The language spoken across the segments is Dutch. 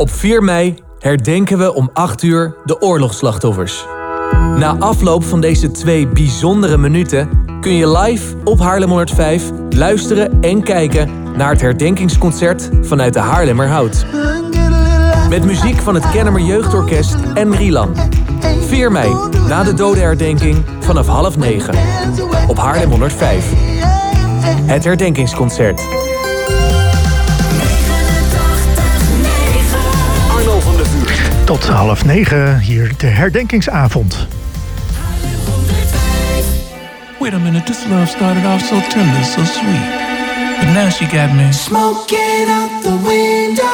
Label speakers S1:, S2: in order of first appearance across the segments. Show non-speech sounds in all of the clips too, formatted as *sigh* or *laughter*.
S1: Op 4 mei herdenken we om 8 uur de oorlogsslachtoffers. Na afloop van deze twee bijzondere minuten kun je live op Haarlem 105 luisteren en kijken naar het herdenkingsconcert vanuit de Haarlemmerhout. Met muziek van het Kennemer Jeugdorkest en Rilan. 4 mei, na de dodenherdenking, vanaf half 9. Op Haarlem 105. Het herdenkingsconcert.
S2: Tot half negen hier de herdenkingsavond.
S3: Wait a minute, this love started off so tender, so sweet. But now she got me.
S4: Smoking out the window.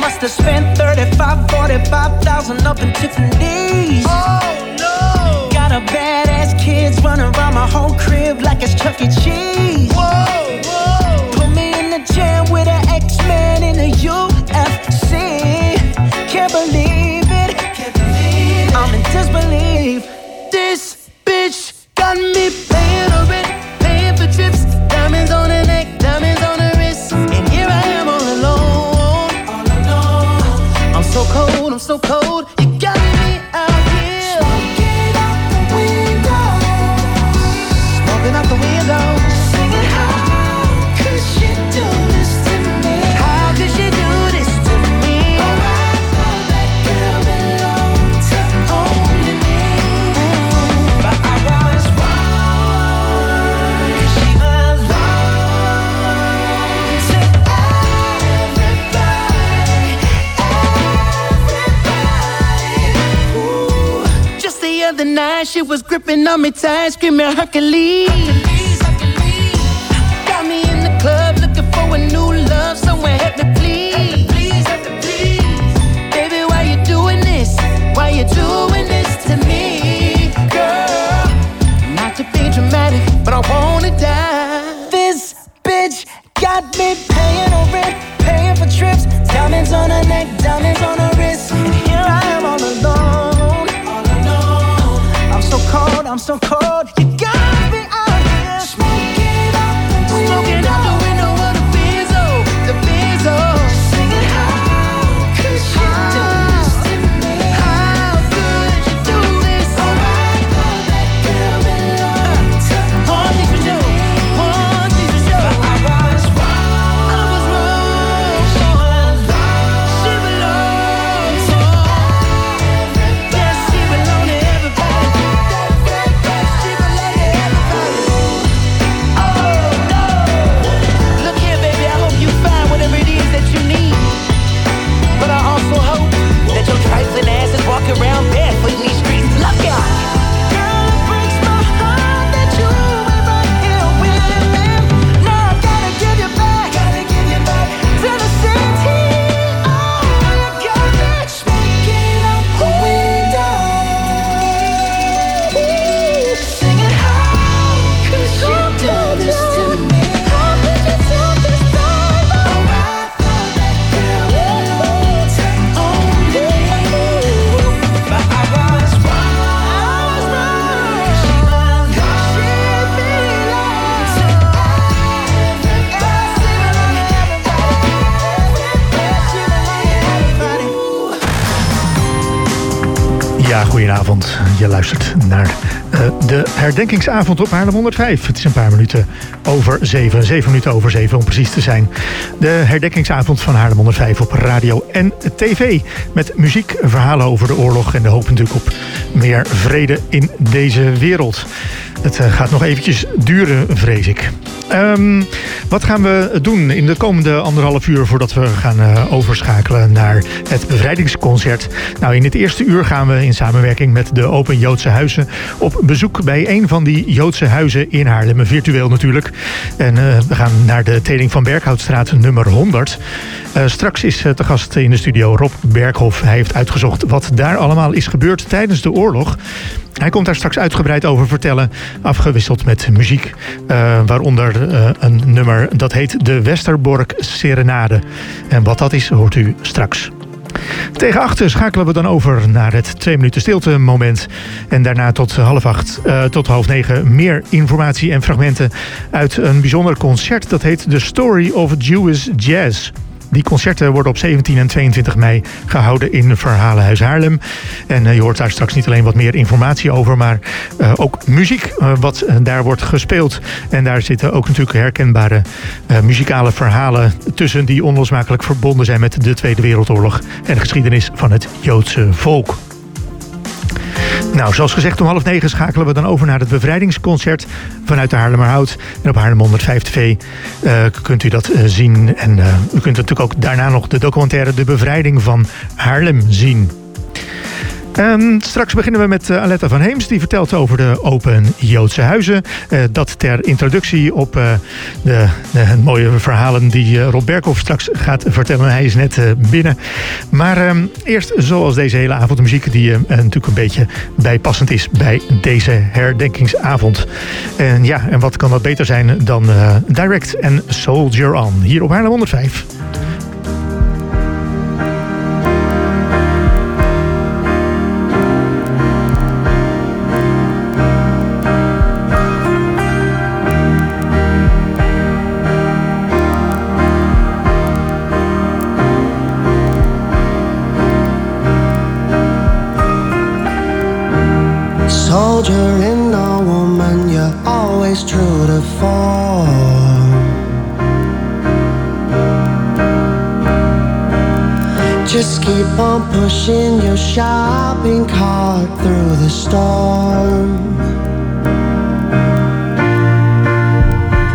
S5: Must have spent 35, 45,000 up in Tiffany's.
S4: Oh no.
S5: Got a badass kids running around my whole crib like it's Chuck E. Cheese.
S4: Whoa.
S5: Jam with an X-Man in the UFC. Can't believe it. I'm in disbelief.
S4: This bitch got me paying her rent, paying for trips, diamonds on her neck, diamonds on her wrist, and here I am all alone.
S5: All alone.
S4: I'm so cold, I'm so cold. The night, she was gripping on me tight, screaming Hercules. Got me in the club looking for a new love, someone help me please. Baby, why you doing this? Why you doing this to me, girl? Not to be dramatic, but I wanna die.
S5: This bitch got me paying her rent, paying for trips, diamonds on her neck, diamonds on her wrist, I'm so cold. You
S2: goedenavond. Je luistert naar eh, de herdenkingsavond op Haarlem 105. Het is een paar minuten over zeven, zeven minuten over zeven om precies te zijn. De herdenkingsavond van Haarlem 105 op radio en tv. Met muziek, verhalen over de oorlog en de hoop natuurlijk op meer vrede in deze wereld. Het eh, gaat nog eventjes duren, vrees ik. Ehm, wat gaan we doen in de komende anderhalf uur voordat we gaan eh, overschakelen naar het bevrijdingsconcert? Nou, in het eerste uur gaan we in samenwerking met de Open Joodse Huizen op bezoek bij een van die Joodse huizen in Haarlem, virtueel natuurlijk. En eh, we gaan naar de Teling van Berkhoutstraat nummer 100. Eh, straks is eh, te gast in de studio Rob Berghoff. Hij heeft uitgezocht wat daar allemaal is gebeurd tijdens de oorlog. Hij komt daar straks uitgebreid over vertellen, afgewisseld met muziek. waaronder een nummer dat heet de Westerbork Serenade. En wat dat is, hoort u straks. Tegen acht schakelen we dan over naar het twee minuten stilte moment. En daarna tot half acht, uh, tot half negen meer informatie en fragmenten uit een bijzonder concert. Dat heet The Story of Jewish Jazz. Die concerten worden op 17 en 22 mei gehouden in Verhalenhuis Haarlem. En uh, je hoort daar straks niet alleen wat meer informatie over, maar uh, ook muziek uh, wat daar wordt gespeeld. En daar zitten ook natuurlijk herkenbare muzikale verhalen tussen die onlosmakelijk verbonden zijn met de Tweede Wereldoorlog en de geschiedenis van het Joodse volk. Nou, zoals gezegd, om half negen schakelen we dan over naar het bevrijdingsconcert vanuit de Haarlemmerhout. En op Haarlem 105 TV uh, kunt u dat uh, zien. En uh, u kunt natuurlijk ook daarna nog de documentaire De Bevrijding van Haarlem zien. Um, straks beginnen we met uh, Aletta van Heems. Die vertelt over de Open Joodse Huizen. Uh, dat ter introductie op uh, de, de, mooie verhalen die Rob Berkhoff straks gaat vertellen. Hij is net binnen. Maar um, eerst zoals deze hele avond muziek die natuurlijk een beetje bijpassend is bij deze herdenkingsavond. En ja, en wat kan dat beter zijn dan Direct en Soldier On. Hier op Haarlem 105.
S4: Soldier in a woman, you're always true to form. Just keep on pushing your shopping cart through the storm.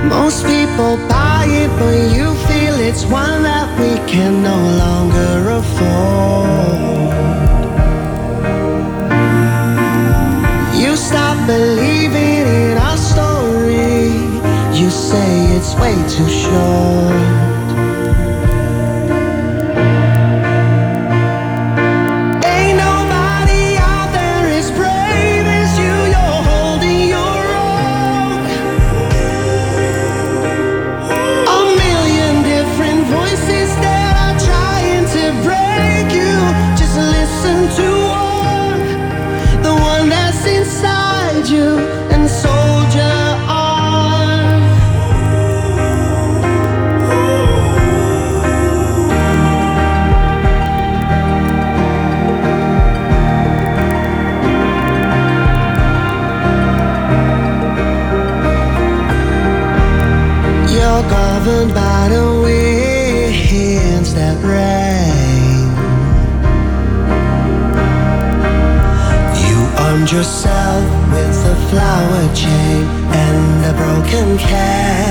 S4: Most people buy it, but you feel it's one that we can no longer afford. Believing in our story. You say it's way too short. Yourself with a flower chain and a broken cane.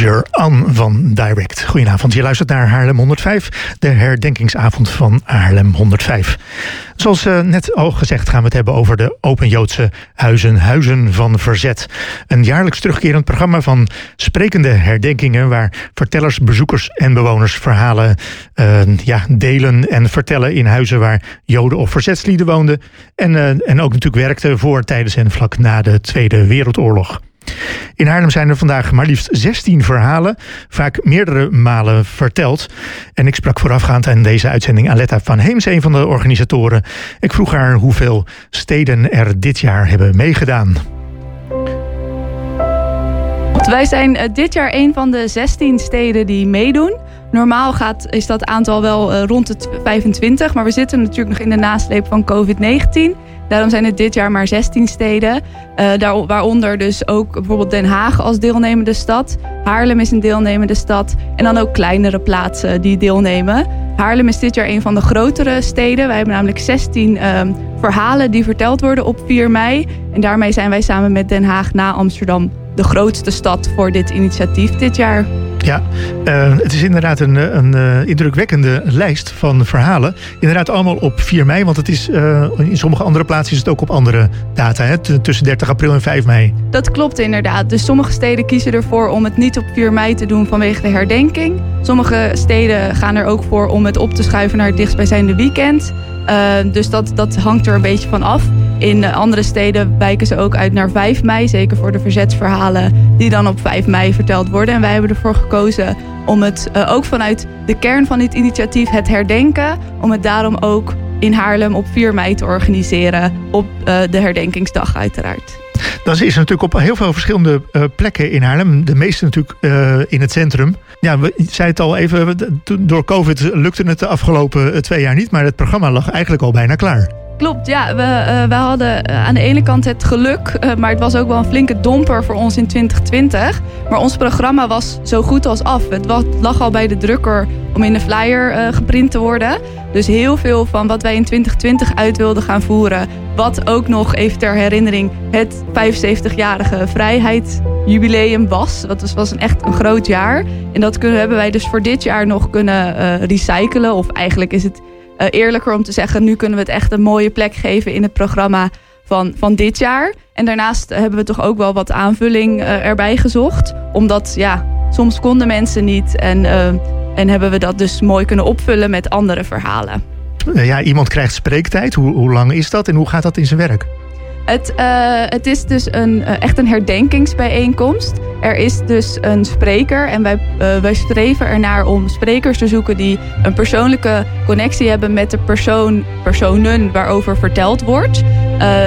S2: Soldier van Direct. Goedenavond, je luistert naar Haarlem 105, de herdenkingsavond van Haarlem 105. Zoals uh, net al gezegd gaan we het hebben over de Open Joodse Huizen, Huizen van Verzet. Een jaarlijks terugkerend programma van sprekende herdenkingen... waar vertellers, bezoekers en bewoners verhalen uh, ja, delen en vertellen... in huizen waar Joden of verzetslieden woonden... en, uh, en ook natuurlijk werkten voor, tijdens en vlak na de Tweede Wereldoorlog. In Haarlem zijn er vandaag maar liefst 16 verhalen, vaak meerdere malen verteld. En ik sprak voorafgaand aan deze uitzending Aletta van Heems, een van de organisatoren. Ik vroeg haar hoeveel steden er dit jaar hebben meegedaan.
S6: Wij zijn uh, dit jaar een van de 16 steden die meedoen. Normaal gaat, is dat aantal wel uh, rond de 25, maar we zitten natuurlijk nog in de nasleep van COVID-19. Daarom zijn het dit jaar maar 16 steden. Daar, waaronder dus ook bijvoorbeeld Den Haag als deelnemende stad. Haarlem is een deelnemende stad. En dan ook kleinere plaatsen die deelnemen. Haarlem is dit jaar een van de grotere steden. Wij hebben namelijk 16 uh, verhalen die verteld worden op 4 mei. En daarmee zijn wij samen met Den Haag na Amsterdam de grootste stad voor dit initiatief dit jaar.
S2: Ja, uh, het is inderdaad een, een uh, indrukwekkende lijst van verhalen. Inderdaad allemaal op 4 mei, want het is, in sommige andere plaatsen is het ook op andere data, hè? tussen 30 april en 5 mei.
S6: Dat klopt inderdaad. Dus sommige steden kiezen ervoor om het niet op 4 mei te doen vanwege de herdenking. Sommige steden gaan er ook voor om het op te schuiven naar het dichtstbijzijnde weekend. dus dat, dat hangt er een beetje van af. In andere steden wijken ze ook uit naar 5 mei, zeker voor de verzetsverhalen die dan op 5 mei verteld worden. En wij hebben ervoor gekozen om het uh, ook vanuit de kern van dit initiatief, het herdenken, om het daarom ook in Haarlem op 4 mei te organiseren, op uh, de herdenkingsdag uiteraard.
S2: Dan is natuurlijk op heel veel verschillende uh, plekken in Haarlem. De meeste natuurlijk in het centrum. Ja, we zei het al even, door COVID lukte het de afgelopen twee jaar niet. Maar het programma lag eigenlijk al bijna klaar.
S6: Klopt, ja. We, uh, we hadden uh, aan de ene kant het geluk, uh, maar het was ook wel een flinke domper voor ons in 2020. Maar ons programma was zo goed als af. Het lag al bij de drukker om in de flyer geprint te worden. Dus heel veel van wat wij in 2020 uit wilden gaan voeren, wat ook nog even ter herinnering het 75-jarige vrijheidsjubileum was. Dat was, was een echt een groot jaar. En dat kunnen, hebben wij dus voor dit jaar nog kunnen recyclen. Of eigenlijk is het eerlijker om te zeggen, nu kunnen we het echt een mooie plek geven in het programma van, van dit jaar. En daarnaast hebben we toch ook wel wat aanvulling uh, erbij gezocht. Omdat ja, soms konden mensen niet en, uh, en hebben we dat dus mooi kunnen opvullen met andere verhalen.
S2: Ja, iemand krijgt spreektijd. Hoe, hoe lang is dat en hoe gaat dat in zijn werk?
S6: Het, uh, het is dus een, uh, echt een herdenkingsbijeenkomst. Er is dus een spreker en wij, uh, wij streven ernaar om sprekers te zoeken die een persoonlijke connectie hebben met de persoon, personen waarover verteld wordt.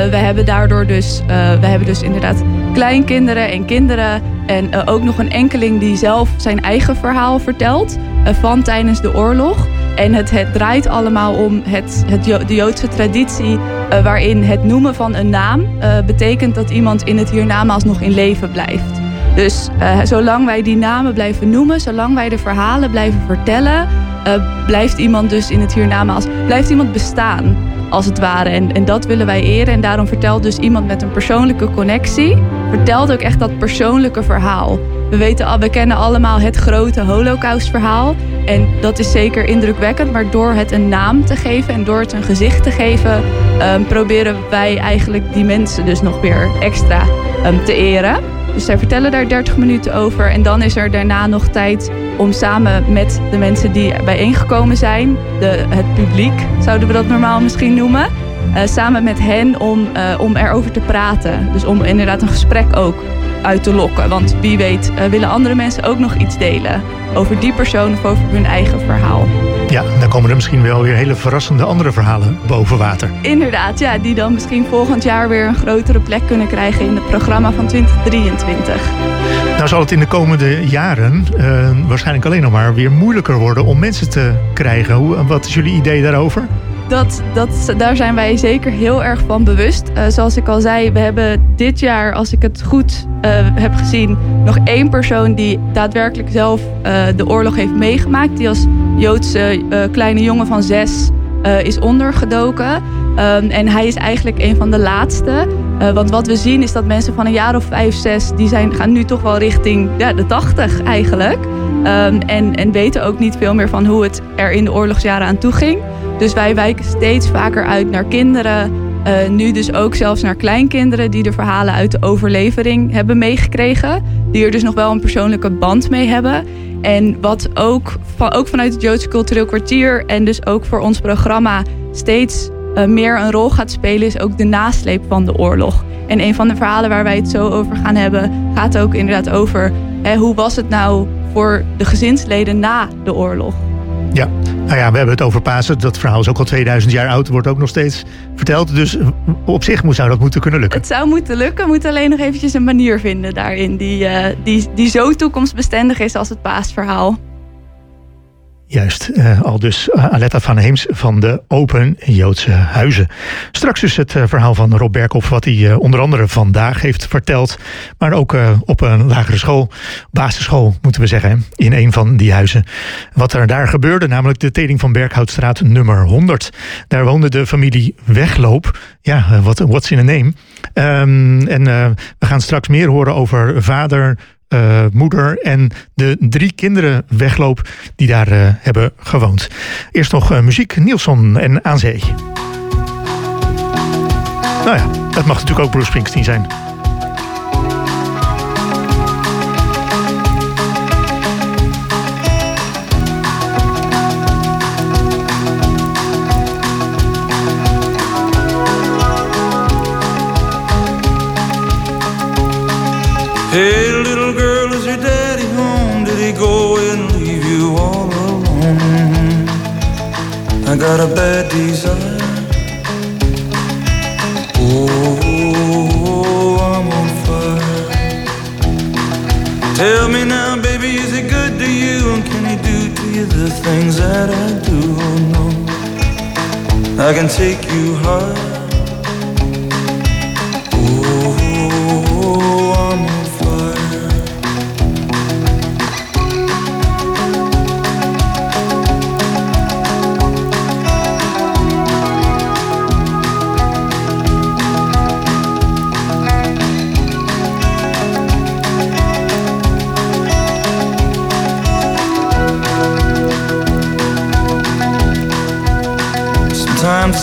S6: we hebben daardoor dus, we hebben dus inderdaad kleinkinderen en kinderen en ook nog een enkeling die zelf zijn eigen verhaal vertelt van tijdens de oorlog. En het, het draait allemaal om het, het, de Joodse traditie uh, waarin het noemen van een naam uh, betekent dat iemand in het hiernamaals nog in leven blijft. Dus uh, zolang wij die namen blijven noemen, zolang wij de verhalen blijven vertellen, blijft iemand dus in het hiernamaals, blijft iemand bestaan als het ware. En, en dat willen wij eren. En daarom vertelt dus iemand met een persoonlijke connectie, vertelt ook echt dat persoonlijke verhaal. We, weten, we kennen allemaal het grote holocaustverhaal. En dat is zeker indrukwekkend. Maar door het een naam te geven en door het een gezicht te geven... Um, proberen wij eigenlijk die mensen dus nog weer extra um, te eren. Dus zij vertellen daar 30 minuten over. En dan is er daarna nog tijd om samen met de mensen die bijeengekomen zijn... De, het publiek, zouden we dat normaal misschien noemen... Uh, samen met hen om, uh, om erover te praten. Dus om inderdaad een gesprek ook uit te lokken. Want wie weet uh, willen andere mensen ook nog iets delen over die persoon of over hun eigen verhaal.
S2: Ja, dan komen er misschien wel weer hele verrassende andere verhalen boven water.
S6: Inderdaad, ja, die dan misschien volgend jaar weer een grotere plek kunnen krijgen in het programma van 2023.
S2: Nou zal het in de komende jaren uh, waarschijnlijk alleen nog maar weer moeilijker worden om mensen te krijgen. Hoe, wat is jullie idee daarover?
S6: Dat, dat, daar zijn wij zeker heel erg van bewust. Uh, zoals ik al zei, we hebben dit jaar, als ik het goed uh, heb gezien, nog één persoon die daadwerkelijk zelf uh, de oorlog heeft meegemaakt. Die als Joodse kleine jongen van zes is ondergedoken. Ehm, en hij is eigenlijk een van de laatste. Want wat we zien is dat mensen van een jaar of vijf, zes... die zijn, gaan nu toch wel richting ja, de tachtig eigenlijk. Um, en, en weten ook niet veel meer van hoe het er in de oorlogsjaren aan toe ging. Dus wij wijken steeds vaker uit naar kinderen... Uh, nu dus ook zelfs naar kleinkinderen die de verhalen uit de overlevering hebben meegekregen. Die er dus nog wel een persoonlijke band mee hebben. En wat ook, ook vanuit het Joodse Cultureel Kwartier en dus ook voor ons programma steeds uh, meer een rol gaat spelen, is ook de nasleep van de oorlog. En een van de verhalen waar wij het zo over gaan hebben, gaat ook inderdaad over hè, hoe was het nou voor de gezinsleden na de oorlog.
S2: Ja, nou ja, we hebben het over Pasen. Dat verhaal is ook al 2000 jaar oud, wordt ook nog steeds verteld. Dus op zich zou dat moeten kunnen lukken.
S6: Het zou moeten lukken, we moeten alleen nog eventjes een manier vinden daarin... die, uh, die, die zo toekomstbestendig is als het paasverhaal.
S2: Juist, uh, al dus Aletta van Heems van de Open Joodse Huizen. Straks dus het uh, verhaal van Rob Berkhoff, wat hij onder andere vandaag heeft verteld. Maar ook op een lagere school, basisschool moeten we zeggen, in een van die huizen. Wat er daar gebeurde, namelijk de Teding van Berkhoutstraat nummer 100. Daar woonde de familie Wegloop. Ja, wat what's in a name? Um, en we gaan straks meer horen over vader, uh, moeder en de drie kinderen wegloop die daar uh, hebben gewoond. Eerst nog uh, muziek, Nielsen en Aan Zee. Nou ja, dat mag natuurlijk ook Bruce Springsteen zijn.
S7: Hey got a bad desire. Oh, I'm on fire. Tell me now, baby, is he good to you? And can he do to you the things that I do? Oh no, I can take you high.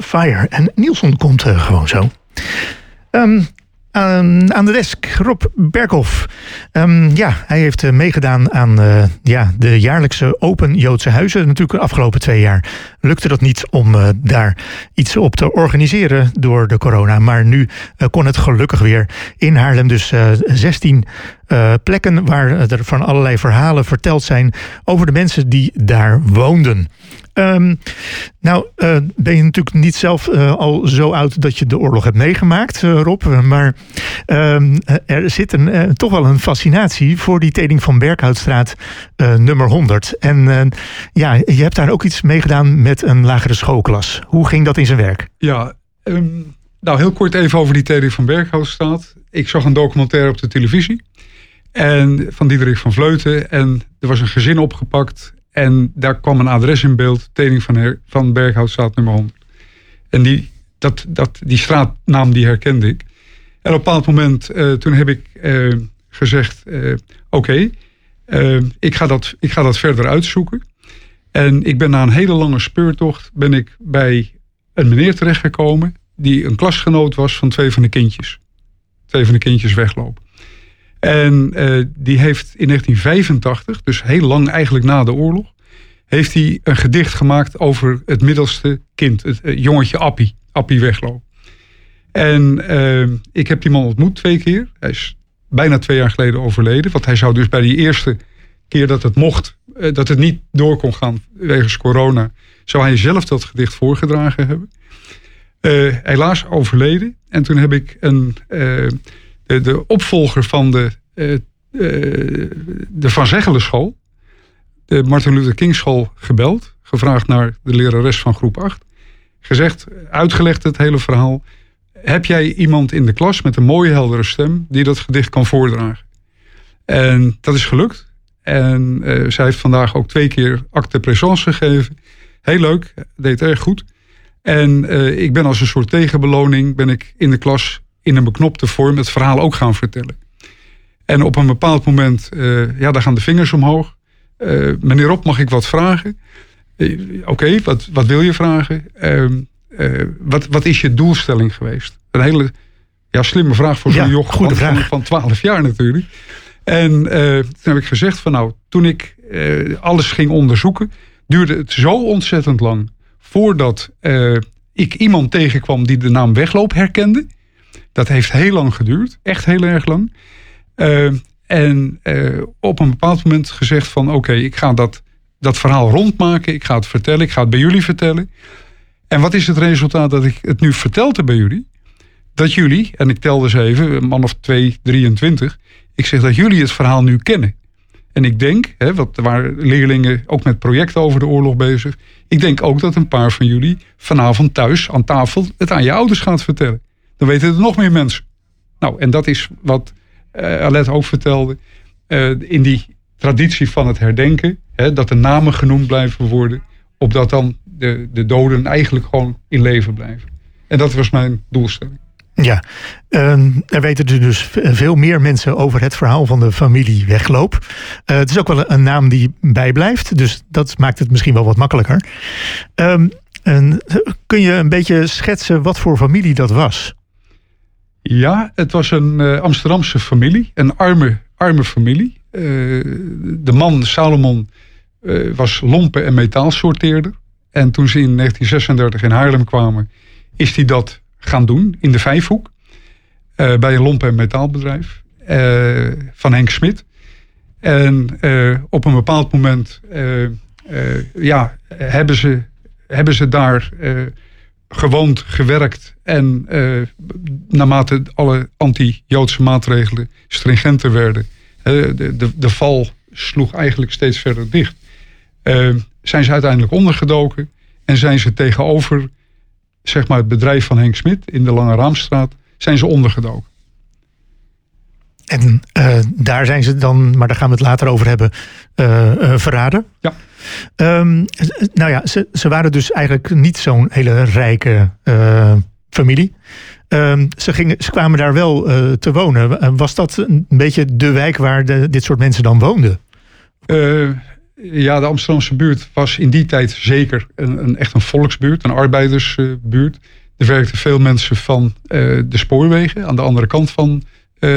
S7: fire.
S2: En Nielsen komt uh, gewoon zo. Um, aan, aan de desk, Rob Berghoff. Um, ja, hij heeft uh, meegedaan aan uh, ja, de jaarlijkse Open Joodse Huizen. Natuurlijk de afgelopen twee jaar lukte dat niet om uh, daar iets op te organiseren door de corona. Maar nu kon het gelukkig weer in Haarlem. Dus 16 plekken waar er van allerlei verhalen verteld zijn over de mensen die daar woonden. Um, nou, ben je natuurlijk niet zelf al zo oud dat je de oorlog hebt meegemaakt, Rob. Maar um, er zit een, toch wel een fascinatie voor die Teding van Berkhoutstraat nummer 100. En ja, je hebt daar ook iets mee gedaan met een lagere schoolklas. Hoe ging dat in zijn werk?
S8: Ja, um, nou heel kort even over die Teding van Berkhoutstraat. Ik zag een documentaire op de televisie. En van Diederik van Vleuten. En er was een gezin opgepakt. En daar kwam een adres in beeld, Teding van, van Berghoutstraat nummer 100. En die, dat, dat, die straatnaam die herkende ik. En op een bepaald moment, eh, toen heb ik eh, gezegd, eh, oké, ik, ga dat- ik ga dat verder uitzoeken. En ik ben na een hele lange speurtocht, ben ik bij een meneer terechtgekomen, die een klasgenoot was van twee van de kindjes. Twee van de kindjes weglopen. En eh, die heeft in 1985, dus heel lang eigenlijk na de oorlog, heeft hij een gedicht gemaakt over het middelste kind, het eh, jongetje Appie, Appie wegloop. En eh, ik heb die man ontmoet twee keer. Hij is bijna twee jaar geleden overleden, want hij zou dus bij die eerste keer dat het mocht, dat het niet door kon gaan wegens corona, zou hij zelf dat gedicht voorgedragen hebben. Eh, helaas overleden. En toen heb ik een, eh, de, de opvolger van de, eh, eh, de Van Zeggelen school, de Martin Luther King school, gebeld. Gevraagd naar de lerares van groep 8. Gezegd, uitgelegd het hele verhaal. Heb jij iemand in de klas met een mooie heldere stem die dat gedicht kan voordragen? En dat is gelukt. En eh, zij heeft vandaag ook twee keer acte présence gegeven. Heel leuk, deed erg goed. En eh, ik ben als een soort tegenbeloning ben ik in de klas in een beknopte vorm het verhaal ook gaan vertellen. En op een bepaald moment, eh, ja, daar gaan de vingers omhoog. Meneer Op, mag ik wat vragen? Oké, wat, wat wil je vragen? Ehm, eh, wat, wat is je doelstelling geweest? Een hele ja, slimme vraag voor zo'n
S2: Ja,
S8: joch
S2: goede
S8: van 12 jaar natuurlijk. En eh, toen heb ik gezegd van nou, toen ik eh, alles ging onderzoeken, duurde het zo ontzettend lang voordat eh, ik iemand tegenkwam die de naam Wegloop herkende. Dat heeft heel lang geduurd, echt heel erg lang. En op een bepaald moment gezegd van oké, ik ga dat, dat verhaal rondmaken, ik ga het vertellen, ik ga het bij jullie vertellen. En wat is het resultaat dat ik het nu vertelde bij jullie? Dat jullie, en ik telde ze even, een man of 2, 23, ik zeg dat jullie het verhaal nu kennen. En ik denk, hè, want er waren leerlingen ook met projecten over de oorlog bezig. Ik denk ook dat een paar van jullie vanavond thuis aan tafel het aan je ouders gaat vertellen. Dan weten er nog meer mensen. Nou, en dat is wat eh Alet ook vertelde. eh, in die traditie van het herdenken, hè, dat de namen genoemd blijven worden, opdat dan de, de doden eigenlijk gewoon in leven blijven. En dat was mijn doelstelling.
S2: Ja, Ehm, er weten dus veel meer mensen over het verhaal van de familie Wegloop. Eh, het is ook wel een, naam die bijblijft, dus dat maakt het misschien wel wat makkelijker. Ehm, en, kun je een beetje schetsen wat voor familie dat was?
S8: Ja, het was een eh, Amsterdamse familie, een arme, arme familie. Eh, de man, Salomon, was lompen- en metaalsorteerder. En toen ze in 1936 in Haarlem kwamen, is hij dat gaan doen in de Vijfhoek. eh, bij een lompen- en metaalbedrijf eh, van Henk Smit. En eh, op een bepaald moment ja, hebben, ze, hebben ze daar gewoond, gewerkt. En naarmate alle anti-Joodse maatregelen stringenter werden, de, de, de val sloeg eigenlijk steeds verder dicht. zijn ze uiteindelijk ondergedoken en zijn ze tegenover zeg maar, het bedrijf van Henk Smit in de Lange Raamstraat, zijn ze ondergedoken.
S2: En eh, daar zijn ze dan, maar daar gaan we het later over hebben, eh, eh, verraden.
S8: Ja.
S2: Ehm, nou ja, ze, ze waren dus eigenlijk niet zo'n hele rijke familie. Ehm, ze, gingen, ze kwamen daar wel te wonen. Was dat een beetje de wijk waar de, dit soort mensen dan woonden?
S8: Ja, de Amsterdamse buurt was in die tijd zeker een, een echt een volksbuurt, een arbeidersbuurt. er werkten veel mensen van eh, de spoorwegen aan de andere kant van eh,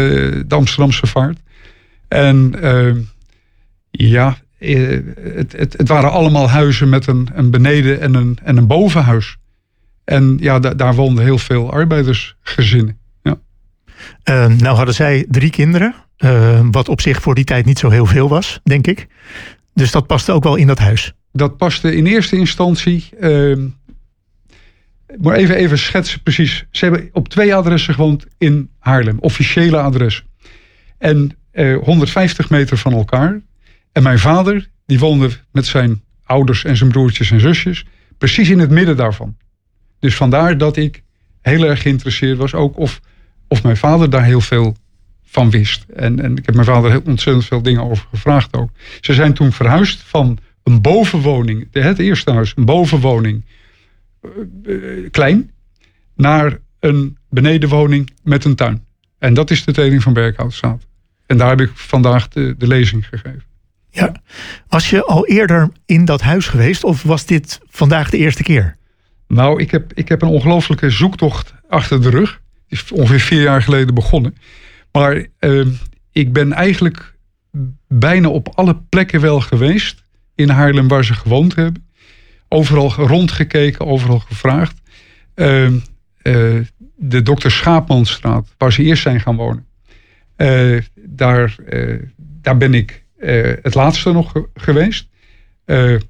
S8: de Amsterdamse vaart. En eh, ja, het, het, het waren allemaal huizen met een, een beneden- en een, en een bovenhuis. En ja, da- daar woonden heel veel arbeidersgezinnen. Ja.
S2: Nou hadden zij drie kinderen. wat op zich voor die tijd niet zo heel veel was, denk ik. Dus dat paste ook wel in dat huis.
S8: dat paste in eerste instantie. ehm maar even, even schetsen precies. Ze hebben op twee adressen gewoond in Haarlem, officiële adressen. En eh, 150 meter van elkaar. En mijn vader, die woonde met zijn ouders en zijn broertjes en zusjes, precies in het midden daarvan. Dus vandaar dat ik heel erg geïnteresseerd was, ook of, of mijn vader daar heel veel van wist. En, en ik heb mijn vader heel ontzettend veel dingen over gevraagd ook. Ze zijn toen verhuisd van een bovenwoning, het eerste huis, een bovenwoning, eh, eh, klein, naar een benedenwoning met een tuin. En dat is de teding van Berkhoutstraat. En daar heb ik vandaag de, de lezing gegeven.
S2: Ja. Was je al eerder in dat huis geweest of was dit vandaag de eerste keer?
S8: Nou, ik heb, ik heb een ongelofelijke zoektocht achter de rug. Die is ongeveer vier jaar geleden begonnen. Maar eh, ik ben eigenlijk bijna op alle plekken wel geweest in Haarlem waar ze gewoond hebben. Overal rondgekeken, overal gevraagd. Uh, uh, de dokter Schaapmanstraat, waar ze eerst zijn gaan wonen. Uh, daar, daar ben ik het laatste nog ge geweest.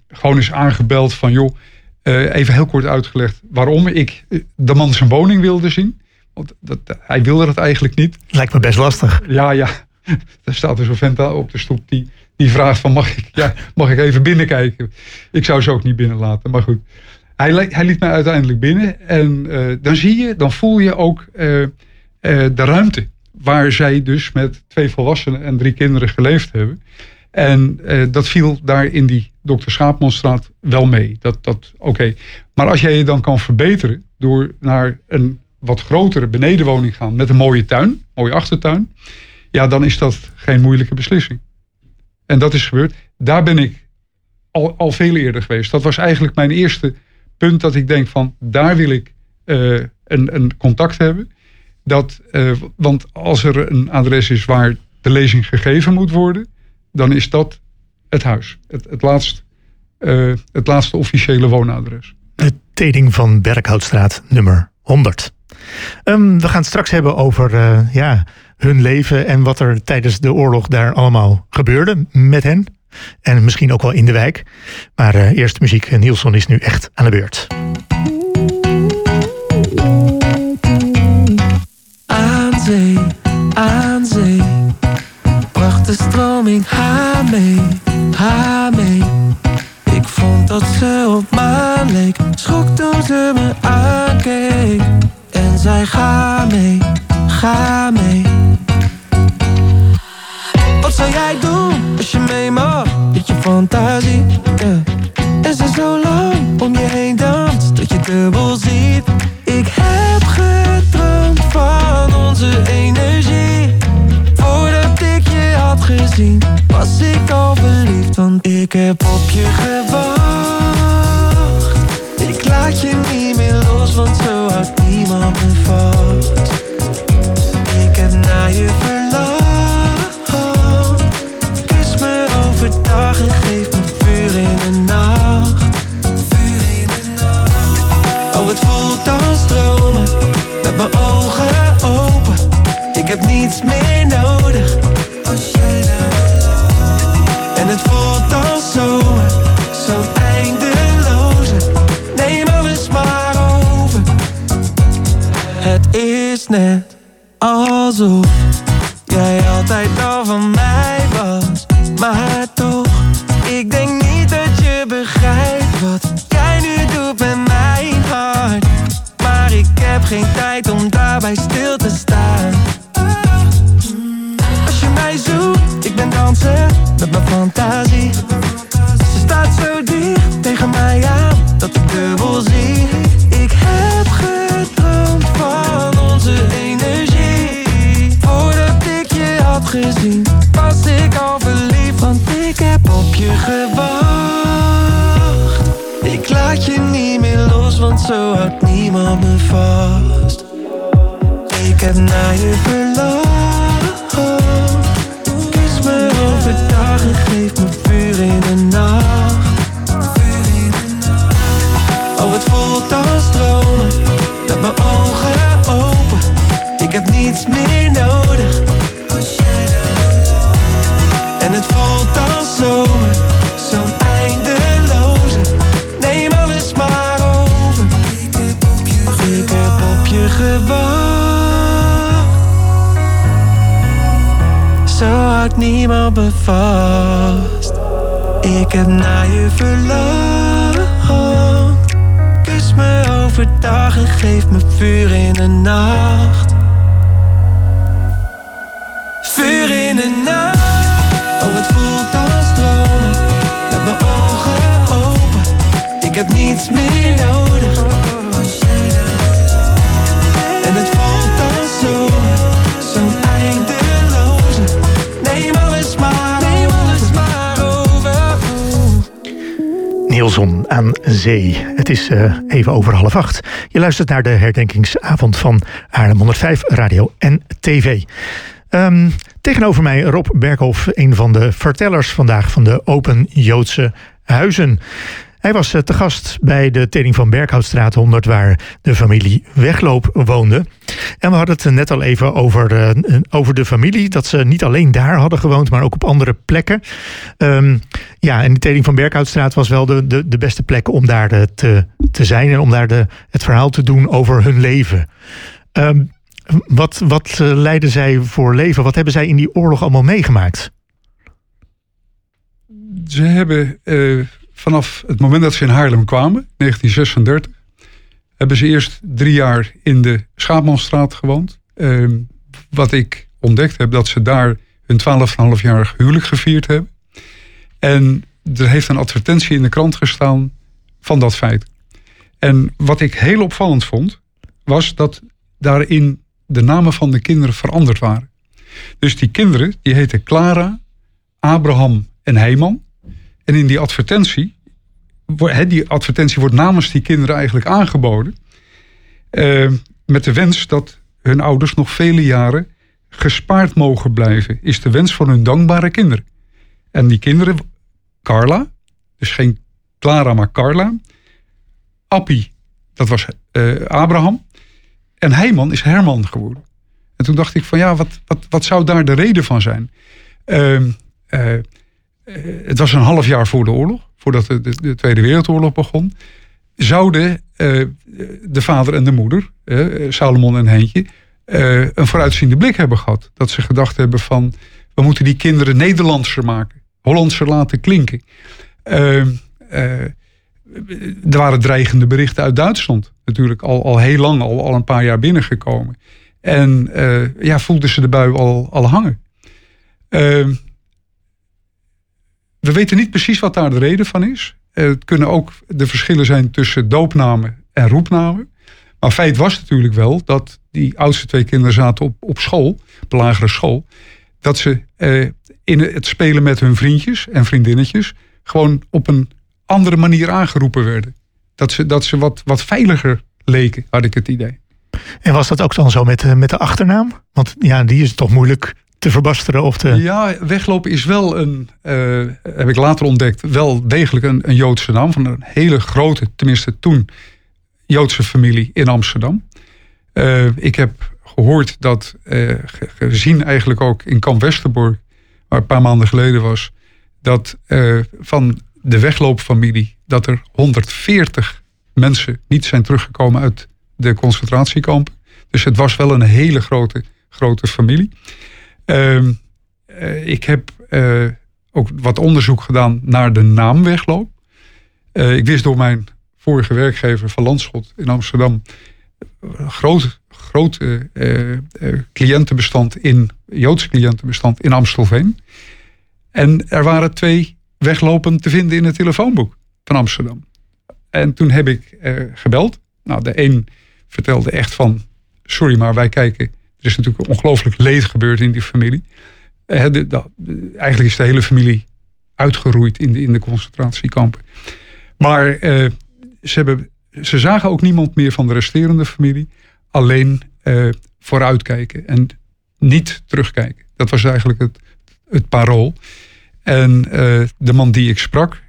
S8: gewoon eens aangebeld van joh, even heel kort uitgelegd waarom ik de man zijn woning wilde zien. Want dat, hij wilde dat eigenlijk niet.
S2: Lijkt me best lastig.
S8: Ja, ja. *laughs* Daar staat dus een vent op de stoep die, die vraagt van mag ik, ja, mag ik even binnenkijken? Ik zou ze ook niet binnenlaten, maar goed. Hij, hij liet mij uiteindelijk binnen en uh, dan zie je, dan voel je ook uh, uh, de ruimte. Waar zij dus met twee volwassenen en drie kinderen geleefd hebben. En dat viel daar in die Dr. Schaapmanstraat wel mee. Dat, dat, Oké. Maar als jij je dan kan verbeteren door naar een wat grotere benedenwoning gaan met een mooie tuin, mooie achtertuin, ja, dan is dat geen moeilijke beslissing. En dat is gebeurd. Daar ben ik al, al veel eerder geweest. Dat was eigenlijk mijn eerste punt dat ik denk van daar wil ik uh, een, een contact hebben. Dat, uh, want als er een adres is waar de lezing gegeven moet worden, dan is dat het huis. Het, het, laatst, uh, het laatste officiële woonadres.
S2: De Teding van Berkhoutstraat nummer 100. Um, we gaan het straks hebben over uh, ja, hun leven en wat er tijdens de oorlog daar allemaal gebeurde met hen. En misschien ook wel in de wijk. Maar uh, eerst muziek. Nielsen is nu echt aan de beurt.
S9: Aan zee, aan zee. Bracht de stroming haar mee, haar mee. Ik vond dat ze op maan leek. Schrok toen ze me aankeek. En zei ga mee, ga mee. Wat zou jij doen als je mee mag? Met je fantasie. En ze zo lang om je heen danst Dat je dubbel ziet Ik heb gedroomd van onze energie Voordat ik je had gezien Was ik al verliefd Want ik heb op je gewacht Ik laat je niet meer los Want zo houdt niemand me vast Ik heb naar je verlangd Kus me overdag en geef me vuur in de net alsof Jij altijd al van mij was. Maar toch Ik denk niet dat je begrijpt Wat jij nu doet met mijn hart. Maar ik heb geen tijd om daarbij stil te staan. Als je mij zoekt, ik ben dansen Met mijn fantasie. Ze staat zo dicht tegen mij aan Dat ik dubbel zie gezien. Ik al verliefd Want ik heb op je gewacht. Ik laat je niet meer los Want zo houdt niemand me vast. Ik heb naar je verlangd Kus me overdag en geef me vuur in de nacht. Oh het voelt als stromen Met mijn ogen open. Ik heb niets meer nodig houdt niemand me vast. Ik heb naar je verlangd. Kus me overdag en geef me vuur in de nacht. Vuur in de nacht. Oh het voelt als stromen Met mijn ogen open. Ik heb niets meer nodig
S2: Nielson aan zee. Het is eh, even over half acht. Je luistert naar de herdenkingsavond van Haarlem 105 Radio en TV. Ehm, tegenover mij Rob Berghoff, een van de vertellers vandaag van de Open Joodse Huizen. Hij was eh, te gast bij de Teding van Berghoutstraat 100, waar de familie Wegloop woonde. En we hadden het net al even over, eh, over de familie. Dat ze niet alleen daar hadden gewoond, maar ook op andere plekken. Ehm, ja, en de Teding van Berghoutstraat was wel de, de, de beste plek om daar eh, te, te zijn en om daar de, het verhaal te doen over hun leven. Ehm, wat, wat leidden zij voor leven? Wat hebben zij in die oorlog allemaal meegemaakt?
S8: Ze hebben vanaf het moment dat ze in Haarlem kwamen, 1936, hebben ze eerst drie jaar in de Schaapmanstraat gewoond. Ehm, wat ik ontdekt heb, dat ze daar hun 12,5-jarig huwelijk gevierd hebben. En er heeft een advertentie in de krant gestaan van dat feit. En wat ik heel opvallend vond, was dat daarin de namen van de kinderen veranderd waren. Dus die kinderen, die heten Clara, Abraham en Heiman. En in die advertentie, die advertentie wordt namens die kinderen eigenlijk aangeboden. eh, met de wens dat hun ouders nog vele jaren gespaard mogen blijven. Is de wens van hun dankbare kinderen. En die kinderen, Carla, dus geen Clara, maar Carla. Appie, dat was eh, Abraham. En Heiman is Herman geworden. En toen dacht ik van ja, wat, wat, wat zou daar de reden van zijn? Eh, het was een half jaar voor de oorlog, voordat de, de, de Tweede Wereldoorlog begon. Zouden eh, de vader en de moeder, eh, Salomon en Heentje, eh, een vooruitziende blik hebben gehad. Dat ze gedacht hebben van, we moeten die kinderen Nederlandser maken. Hollandser laten klinken. Ehm, eh, er waren dreigende berichten uit Duitsland. Natuurlijk al, al heel lang, al, al een paar jaar binnengekomen. En ja, voelden ze de bui al, al hangen. We weten niet precies wat daar de reden van is. Het kunnen ook de verschillen zijn tussen doopnamen en roepnamen. Maar feit was natuurlijk wel dat die oudste twee kinderen zaten op, op school, op lagere school. Dat ze eh, in het spelen met hun vriendjes en vriendinnetjes gewoon op een andere manier aangeroepen werden. Dat ze, dat ze wat, wat veiliger leken, had ik het idee.
S2: En was dat ook dan zo met, eh, met de achternaam? Want ja, die is toch moeilijk te verbasteren of te...
S8: Ja, weglopen is wel een, eh, heb ik later ontdekt, wel degelijk een, een Joodse naam. Van een hele grote, tenminste toen, Joodse familie in Amsterdam. Eh, ik heb gehoord dat, eh, ge- gezien eigenlijk ook in Kamp Westerbork, waar een paar maanden geleden was, dat van de wegloopfamilie, dat er 140 mensen niet zijn teruggekomen uit de concentratiekampen. Dus het was wel een hele grote, grote familie. Ehm, eh, ik heb eh, ook wat onderzoek gedaan naar de naam Wegloop. Eh, ik wist door mijn vorige werkgever van Landschot in Amsterdam... groot, groot cliëntenbestand in, Joodse cliëntenbestand in Amstelveen. En er waren twee weglopen te vinden in het telefoonboek van Amsterdam. En toen heb ik gebeld. Nou, de een vertelde echt van... sorry, maar wij kijken... er is natuurlijk ongelooflijk leed gebeurd in die familie. Eh, eigenlijk is de hele familie uitgeroeid in de, in de concentratiekampen. Maar eh, ze, hebben, ze zagen ook niemand meer van de resterende familie. Alleen eh, vooruitkijken en niet terugkijken. Dat was eigenlijk het, het parool. En de man die ik sprak,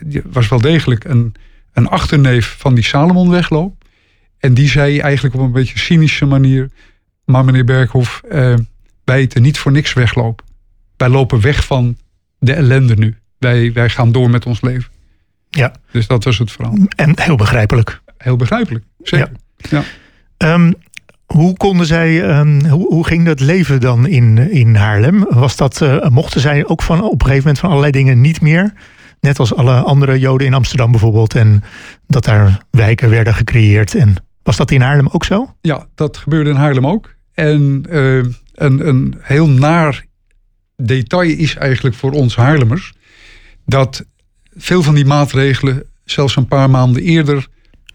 S8: die was wel degelijk een, een achterneef van die Salomon wegloop. En die zei eigenlijk op een beetje cynische manier... maar meneer Berghoff, eh, wij eten niet voor niks weglopen. Wij lopen weg van de ellende nu. Wij, wij gaan door met ons leven.
S2: Ja.
S8: Dus dat was het verhaal.
S2: En heel begrijpelijk.
S8: Heel begrijpelijk, zeker. Ja.
S2: Ehm, hoe konden zij, ehm, hoe, hoe ging dat leven dan in, in Haarlem? Was dat, eh, mochten zij ook van op een gegeven moment van allerlei dingen niet meer? Net als alle andere Joden in Amsterdam bijvoorbeeld. En dat daar wijken werden gecreëerd. En was dat in Haarlem ook zo?
S8: Ja, dat gebeurde in Haarlem ook. En eh, een, een heel naar detail is eigenlijk voor ons Haarlemmers... dat veel van die maatregelen zelfs een paar maanden eerder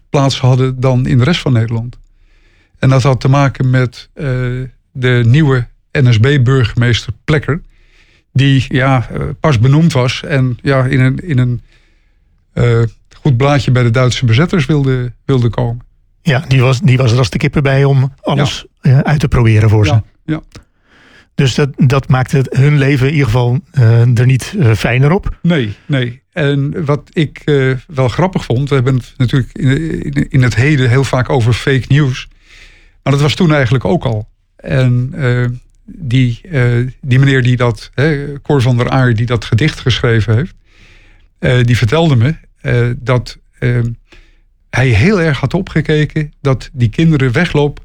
S8: plaats hadden dan in de rest van Nederland. En dat had te maken met eh, de nieuwe NSB-burgemeester Plekker... die ja, eh, pas benoemd was en ja, in een, in een goed blaadje bij de Duitse bezetters wilde, wilde komen.
S2: Ja, die was, die was er als de kippen bij om alles eh, uit te proberen voor ze.
S8: Ja, ja.
S2: Dus dat, dat maakte hun leven in ieder geval eh, er niet eh, fijner op.
S8: Nee, nee. En wat ik eh, wel grappig vond, we hebben het natuurlijk in, in, in het heden heel vaak over fake news. Maar dat was toen eigenlijk ook al. En die, die meneer die dat, hè, Cor van der Aar, die dat gedicht geschreven heeft, die vertelde me dat hij heel erg had opgekeken dat die kinderen wegloop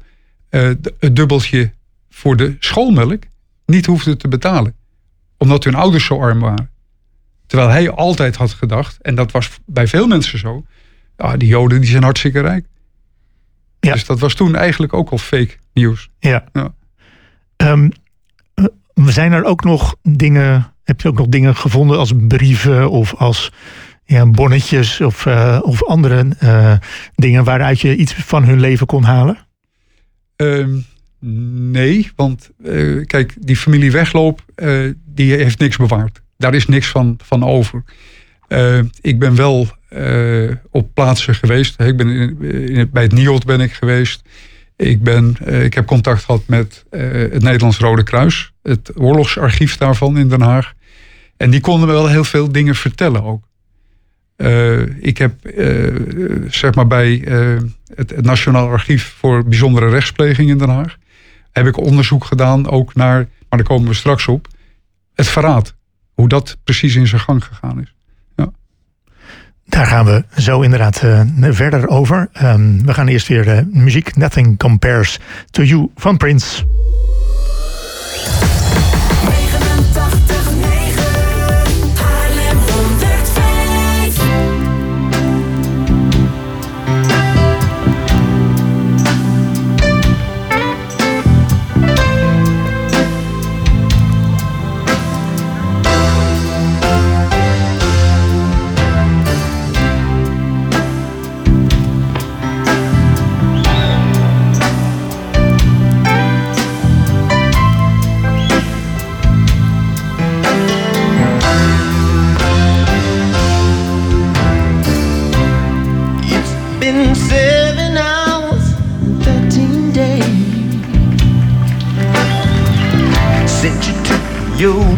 S8: eh, het dubbeltje voor de schoolmelk niet hoefden te betalen. Omdat hun ouders zo arm waren. Terwijl hij altijd had gedacht, en dat was bij veel mensen zo, ja, die Joden die zijn hartstikke rijk.
S2: Ja.
S8: Dus dat was toen eigenlijk ook al fake nieuws.
S2: Ja.
S8: Ja.
S2: Ehm, eh, zijn er ook nog dingen, heb je ook nog dingen gevonden als brieven of als ja, bonnetjes of, eh, of andere eh, dingen waaruit je iets van hun leven kon halen?
S8: Ehm, nee, want eh, kijk, die familie Wegloop, die heeft niks bewaard. Daar is niks van, van over. Eh, ik ben wel op plaatsen geweest. Ik ben in, bij het NIOD ben ik geweest. Ik, ben, ik heb contact gehad met het Nederlands Rode Kruis. Het oorlogsarchief daarvan in Den Haag. En die konden me wel heel veel dingen vertellen ook. Eh, ik heb eh, zeg maar bij eh, het, het Nationaal Archief voor Bijzondere Rechtspleging in Den Haag. Heb ik onderzoek gedaan ook naar, maar daar komen we straks op, het verraad. Hoe dat precies in zijn gang gegaan is.
S2: Daar gaan we zo inderdaad verder over. Ehm, we gaan eerst weer muziek. Nothing Compares to You van Prince.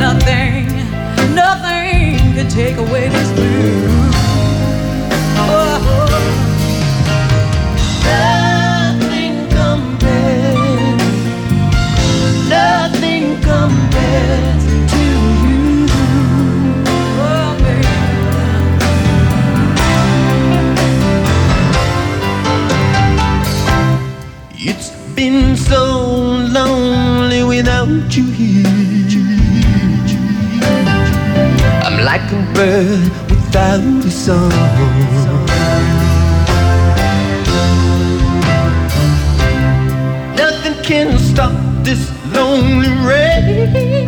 S10: nothing, nothing can take away this blues. Oh,
S4: Nothing compares, nothing compares to you.
S10: oh.
S4: It's been so I'm like a bird without a song. Nothing can stop this lonely rain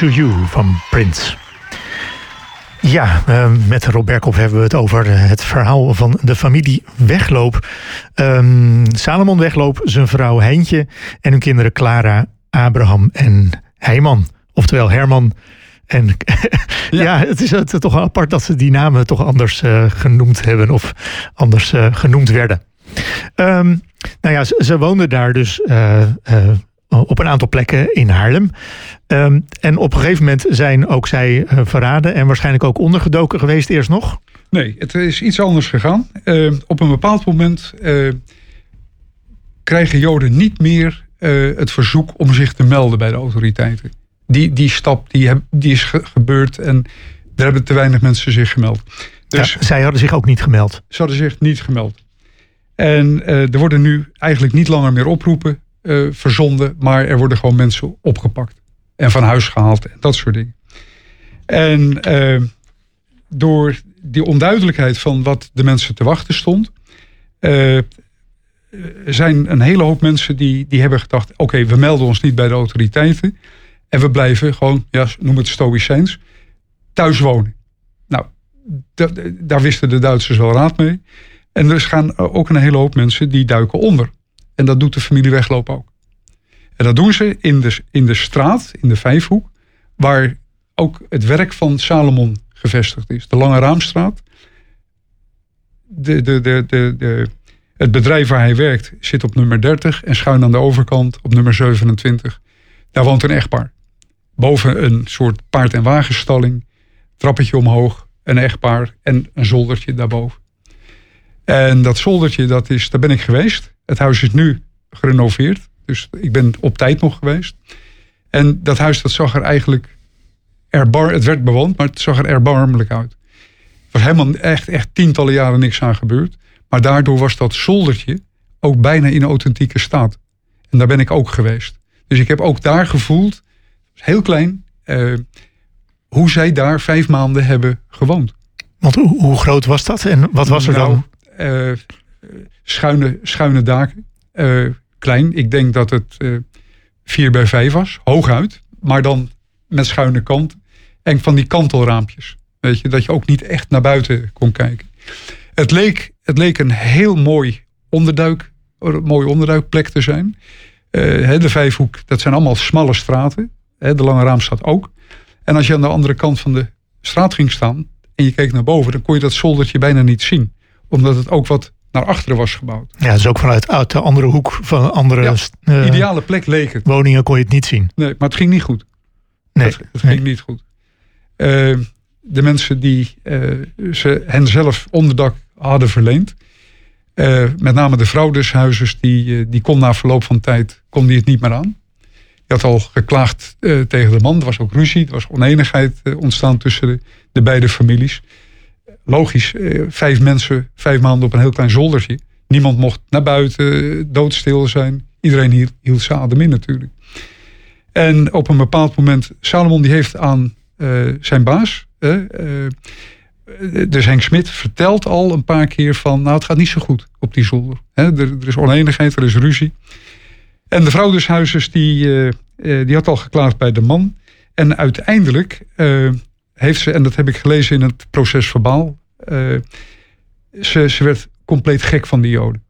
S10: to
S2: you van Prince. Ja, eh, met Rob Berkhoff hebben we het over eh, het verhaal van de familie Wegloop. Ehm, Salomon Wegloop, zijn vrouw Heintje en hun kinderen Clara, Abraham en Heiman. Oftewel Herman. En *laughs* ja, het is het, toch apart dat ze die namen toch anders eh, genoemd hebben of anders eh, genoemd werden. Ehm, nou ja, ze, ze woonden daar dus eh, eh, op een aantal plekken in Haarlem. Ehm, en op een gegeven moment zijn ook zij eh, verraden en waarschijnlijk ook ondergedoken geweest eerst nog.
S8: Nee, het is iets anders gegaan. Eh, op een bepaald moment eh, krijgen Joden niet meer eh, het verzoek om zich te melden bij de autoriteiten. Die, die stap die, heb- die is ge- gebeurd en daar hebben te weinig mensen zich gemeld. Dus
S2: Ja, zij hadden zich ook niet gemeld.
S8: ze hadden zich niet gemeld. En eh, er worden nu eigenlijk niet langer meer oproepen eh, verzonden, maar er worden gewoon mensen opgepakt en van huis gehaald en dat soort dingen. En eh, door die onduidelijkheid van wat de mensen te wachten stond, eh, zijn een hele hoop mensen die, die hebben gedacht: oké, we melden ons niet bij de autoriteiten en we blijven gewoon, ja, noem het stoïcijns, thuis wonen. Nou, da- daar wisten de Duitsers wel raad mee. En er gaan ook een hele hoop mensen die duiken onder. En dat doet de familie Wegloop ook. En dat doen ze in de, in de straat, in de Vijfhoek, waar ook het werk van Salomon gevestigd is. De Lange Raamstraat. De, de, de, de, het bedrijf waar hij werkt zit op nummer 30 en schuin aan de overkant op nummer 27. Daar woont een echtpaar. Boven een soort paard- en wagenstalling, trappetje omhoog, een echtpaar en een zoldertje daarboven. En dat zoldertje, dat is, daar ben ik geweest. Het huis is nu gerenoveerd. Dus ik ben op tijd nog geweest. En dat huis, dat zag er eigenlijk erbar, het werd bewoond, maar het zag er erbarmelijk uit. Er was helemaal echt, echt tientallen jaren niks aan gebeurd. Maar daardoor was dat zoldertje ook bijna in authentieke staat. En daar ben ik ook geweest. Dus ik heb ook daar gevoeld, heel klein, eh, hoe zij daar vijf maanden hebben gewoond.
S2: Want hoe, hoe groot was dat en wat was er
S8: Nou,
S2: dan?
S8: Eh, schuine, schuine daken. Eh, klein. Ik denk dat het eh 4 bij 5 was. Hooguit. Maar dan met schuine kant. En van die kantelraampjes. Weet je, dat je ook niet echt naar buiten kon kijken. Het leek, het leek een heel mooi onderduik, een mooie onderduikplek te zijn. Eh, de Vijfhoek, dat zijn allemaal smalle straten. De Lange Raamstraat ook. En als je aan de andere kant van de straat ging staan en je keek naar boven, dan kon je dat zoldertje bijna niet zien. Omdat het ook wat naar achteren was gebouwd.
S2: Ja, dus ook vanuit uit de andere hoek van andere
S8: Ja,
S2: eh,
S8: Ideale plek leek het.
S2: woningen kon je het niet zien.
S8: Nee, maar het ging niet goed.
S2: Nee,
S8: Het, het ging niet goed. Eh, de mensen die eh, ze hen zelf onderdak hadden verleend. met name de vrouw des huizes, die, die kon na verloop van tijd kon die het niet meer aan. Die had al geklaagd tegen de man. Er was ook ruzie, er was oneenigheid ontstaan tussen de, de beide families. Logisch, eh, vijf mensen, vijf maanden op een heel klein zoldertje. Niemand mocht naar buiten, doodstil zijn. Iedereen hield, hield zijn adem in natuurlijk. En op een bepaald moment, Salomon die heeft aan eh, zijn baas, dus Henk Smit, vertelt al een paar keer van, nou het gaat niet zo goed op die zolder. Hè, er, er is oneenigheid, er is ruzie. En de vrouw des huizes, die, die had al geklaagd bij de man. En uiteindelijk heeft ze, en dat heb ik gelezen in het proces verbaal, ze, ze werd compleet gek van die joden.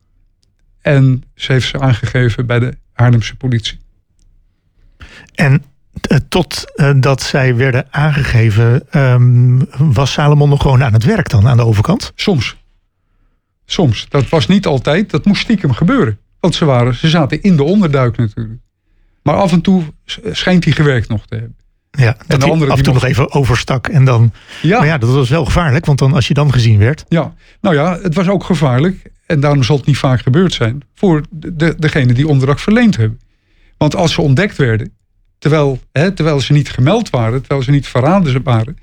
S8: En ze heeft ze aangegeven bij de Haarlemse politie.
S2: En eh, tot eh, dat zij werden aangegeven, ehm, was Salomon nog gewoon aan het werk dan aan de overkant?
S8: Soms. Soms. Dat was niet altijd. Dat moest stiekem gebeuren. Want ze, waren, ze zaten in de onderduik natuurlijk. Maar af en toe sch- schijnt hij gewerkt nog te hebben.
S2: Ja, dat
S8: de andere
S2: af en toe nog even overstak en dan.
S8: Ja,
S2: Maar ja, dat was wel gevaarlijk, want dan als je dan gezien werd.
S8: ja. Nou ja, het was ook gevaarlijk. En daarom zal het niet vaak gebeurd zijn. Voor de, de, degene die onderdak verleend hebben. Want als ze ontdekt werden. Terwijl, hè, terwijl ze niet gemeld waren. Terwijl ze niet verraden waren.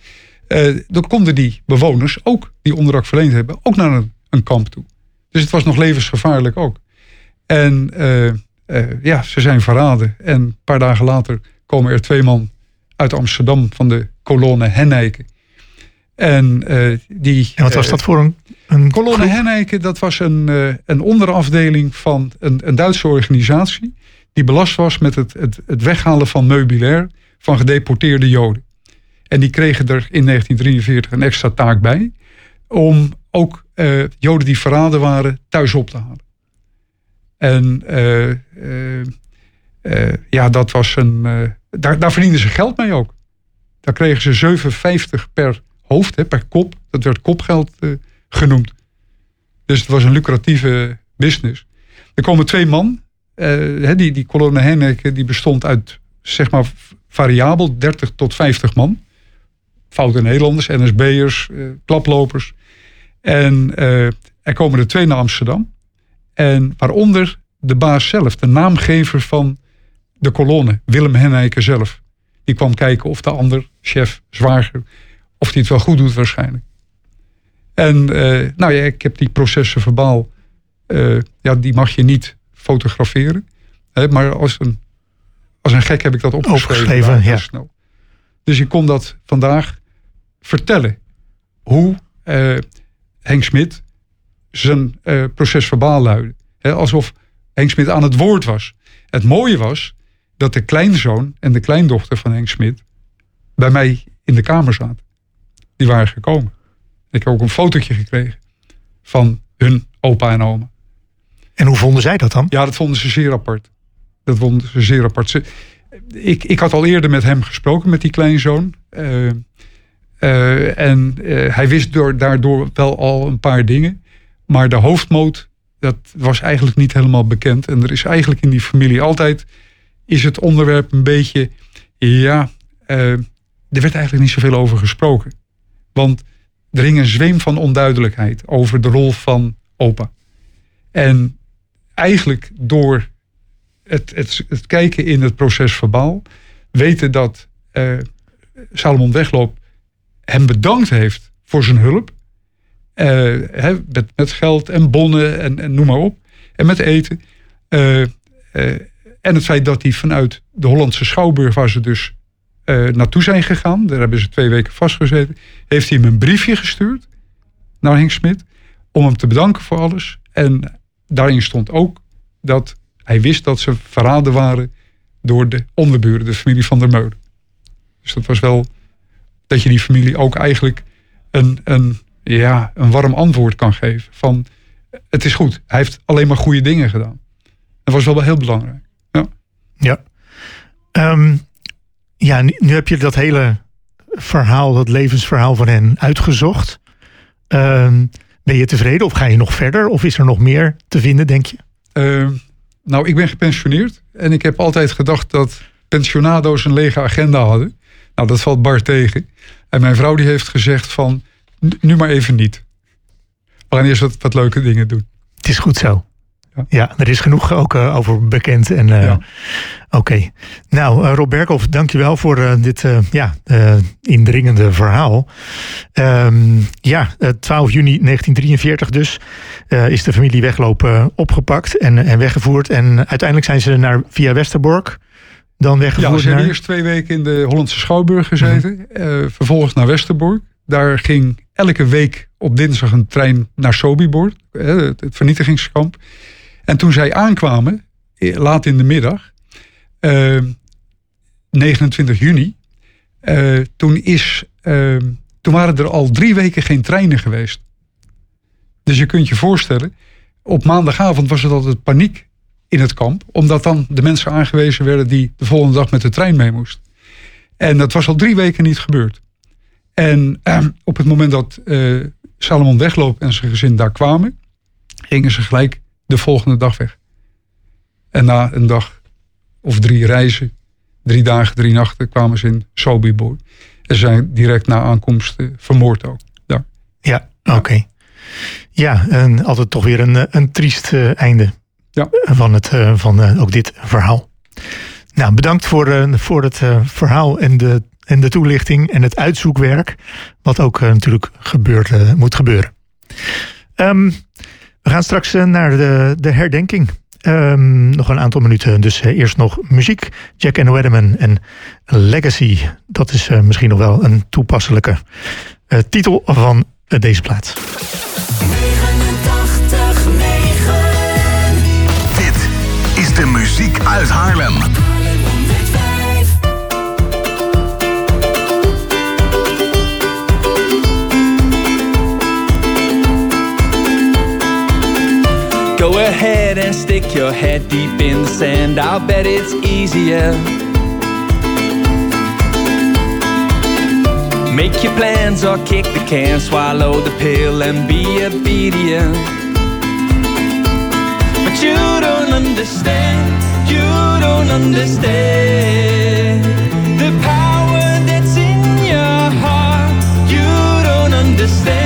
S8: eh, dan konden die bewoners ook die onderdak verleend hebben. Ook naar een, een kamp toe. Dus het was nog levensgevaarlijk ook. En eh, eh, ja, ze zijn verraden. En een paar dagen later komen er twee man uit Amsterdam van de kolonne Hennijken. En eh, die.
S2: En wat was
S8: eh,
S2: dat voor een. een
S8: Kolonne
S2: groep?
S8: Hennijken, dat was een, eh, een onderafdeling van een, een Duitse organisatie. die belast was met het, het, het weghalen van meubilair van gedeporteerde Joden. En die kregen er in 1943 een extra taak bij om ook Joden die verraden waren thuis op te halen. En ja, dat was een. Daar, daar verdienden ze geld mee ook. Daar kregen ze 7,50 per hoofd, hè, per kop. Dat werd kopgeld eh, genoemd. Dus het was een lucratieve business. Er komen twee man. hè, die, die kolonne Henneke die bestond uit zeg maar variabel 30 tot 50 man. Foute Nederlanders, NSB'ers, eh, klaplopers. En er komen er twee naar Amsterdam. En waaronder de baas zelf, de naamgever van de kolonne, Willem Henneke zelf. Die kwam kijken of de ander, chef, zwager, of die het wel goed doet waarschijnlijk. En eh, nou ja, ik heb die processen verbaal, eh, ja, die mag je niet fotograferen. Hè, maar als een, als een gek heb ik dat opgeschreven. Daar,
S2: ja.
S8: snel. Dus ik kon dat vandaag vertellen. Hoe eh, Henk Smit zijn proces verbaal luidde. Hè, alsof Henk Smit aan het woord was. Het mooie was dat de kleinzoon en de kleindochter van Henk Smit bij mij in de kamer zaten. Die waren gekomen. Ik heb ook een fotootje gekregen van hun opa en oma.
S2: En hoe vonden zij dat dan?
S8: Ja, dat vonden ze zeer apart. Dat vonden ze zeer apart. Ze, ik, ik had al eerder met hem gesproken, met die kleinzoon. Eh, eh, en eh, hij wist door, daardoor wel al een paar dingen. Maar de hoofdmoot, dat was eigenlijk niet helemaal bekend. En er is eigenlijk in die familie altijd... is het onderwerp een beetje... ja, eh, er werd eigenlijk niet zoveel over gesproken. Want er hing een zweem van onduidelijkheid... over de rol van opa. En eigenlijk door het, het, het kijken in het proces verbaal... weten dat eh, Salomon Wegloop hem bedankt heeft voor zijn hulp. Eh, met, met geld en bonnen en, en noem maar op. En met eten. Eh, en het feit dat hij vanuit de Hollandse Schouwburg, waar ze dus eh, naartoe zijn gegaan, daar hebben ze twee weken vastgezeten, heeft hij hem een briefje gestuurd naar Henk Smit om hem te bedanken voor alles. En daarin stond ook dat hij wist dat ze verraden waren door de onderburen, de familie van der Meulen. Dus dat was wel dat je die familie ook eigenlijk een, een, ja, een warm antwoord kan geven. Van het is goed, hij heeft alleen maar goede dingen gedaan. Dat was wel heel belangrijk. Ja.
S2: Ehm, ja, nu, nu heb je dat hele verhaal, dat levensverhaal van hen uitgezocht. Ehm, ben je tevreden of ga je nog verder? Of is er nog meer te vinden, denk je?
S8: Eh, nou, ik ben gepensioneerd en ik heb altijd gedacht dat pensionado's een lege agenda hadden. Nou, dat valt bar tegen. En mijn vrouw die heeft gezegd van, "Nu- nu maar even niet. We gaan eerst wat, wat leuke dingen doen.
S2: Het is goed zo.
S8: Ja.
S2: Ja, er is genoeg ook eh, over bekend. En, eh,
S8: Ja.
S2: Oké. Nou, eh, Rob Berkhoff, dankjewel voor dit ja, indringende verhaal. Ehm, ja, eh, 12 juni 1943 dus is de familie Wegloop eh, opgepakt en, en weggevoerd. En uiteindelijk zijn ze naar via Westerbork dan
S8: Ja,
S2: weggevoerd
S8: ze hebben
S2: naar...
S8: eerst twee weken in de Hollandse Schouwburg gezeten. eh, vervolgens naar Westerbork. Daar ging elke week op dinsdag een trein naar Sobibor, het vernietigingskamp. En toen zij aankwamen, eh, laat in de middag, eh, 29 juni, eh, toen, is, eh, toen waren er al drie weken geen treinen geweest. Dus je kunt je voorstellen, op maandagavond was het altijd paniek in het kamp, omdat dan de mensen aangewezen werden die de volgende dag met de trein mee moesten. En dat was al drie weken niet gebeurd. En eh, op het moment dat eh, Salomon wegloop en zijn gezin daar kwamen, gingen ze gelijk de volgende dag weg. En na een dag of drie reizen, drie dagen, drie nachten, kwamen ze in Sobibor. En ze zijn direct na aankomst eh, vermoord ook. Daar.
S2: Ja, oké. Ja, en altijd toch weer een, eh, een triest eh, einde
S8: Ja.
S2: van, het, van ook dit verhaal. Nou, bedankt voor, voor het verhaal en de, en de toelichting en het uitzoekwerk. Wat ook natuurlijk gebeurt, moet gebeuren. Ehm, we gaan straks eh, naar de, de herdenking. Ehm, nog een aantal minuten, dus eh, eerst nog muziek. Jack and Wedderman en Legacy. Dat is eh, misschien nog wel een toepasselijke titel van deze plaat.
S11: 89, 9.
S12: Dit is de muziek
S11: uit Haarlem.
S12: Go ahead and stick your head deep in the sand. I'll bet it's easier. Make your plans or kick the can, swallow the pill and be obedient. But you don't understand, you don't understand the power that's in your heart. You don't understand,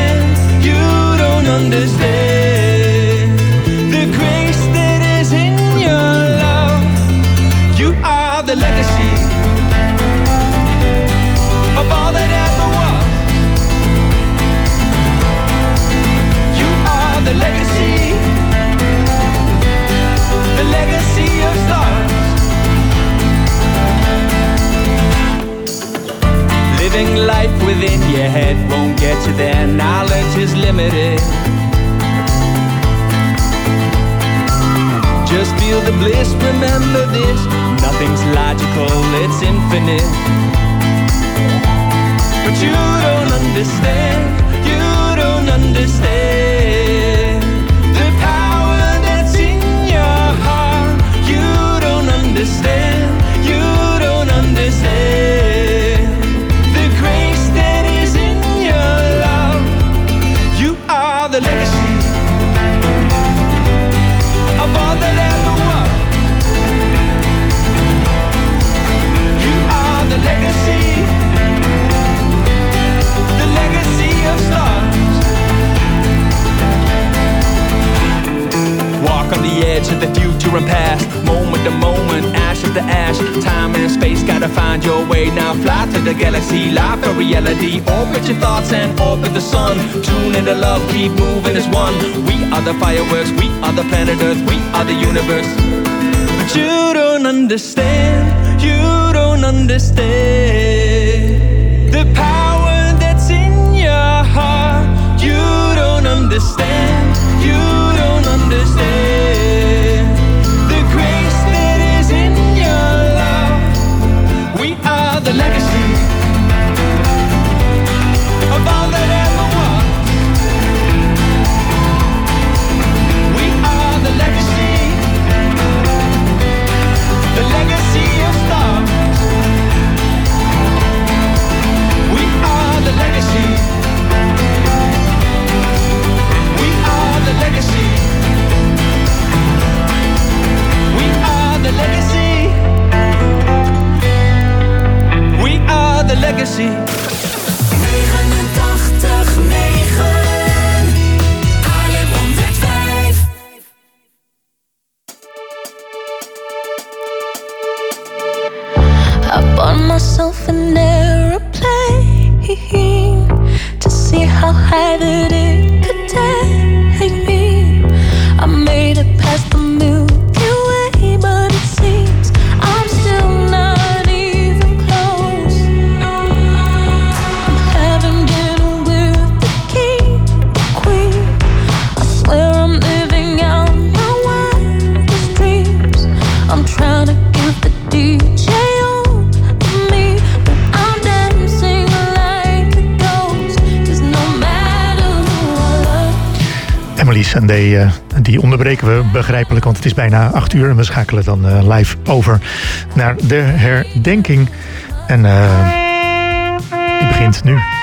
S12: Living life within your head won't get you there. Knowledge is limited. Just feel the bliss, remember this. Nothing's logical, it's infinite. But you don't understand, you don't understand the power that's in your heart. You don't understand, On the edge of the future and past, moment to moment, ash of the ash. Time and space, gotta find your way now. Fly to the galaxy, life a reality. Orbit your thoughts and orbit the sun. Tune into love, keep moving as one. We are the fireworks, we are the planet Earth, we are the universe. But you don't understand, you don't understand the power that's in your heart. You don't understand, you don't understand
S2: bijna 8 uur. En we schakelen dan eh, live over naar de herdenking. En eh, die begint nu.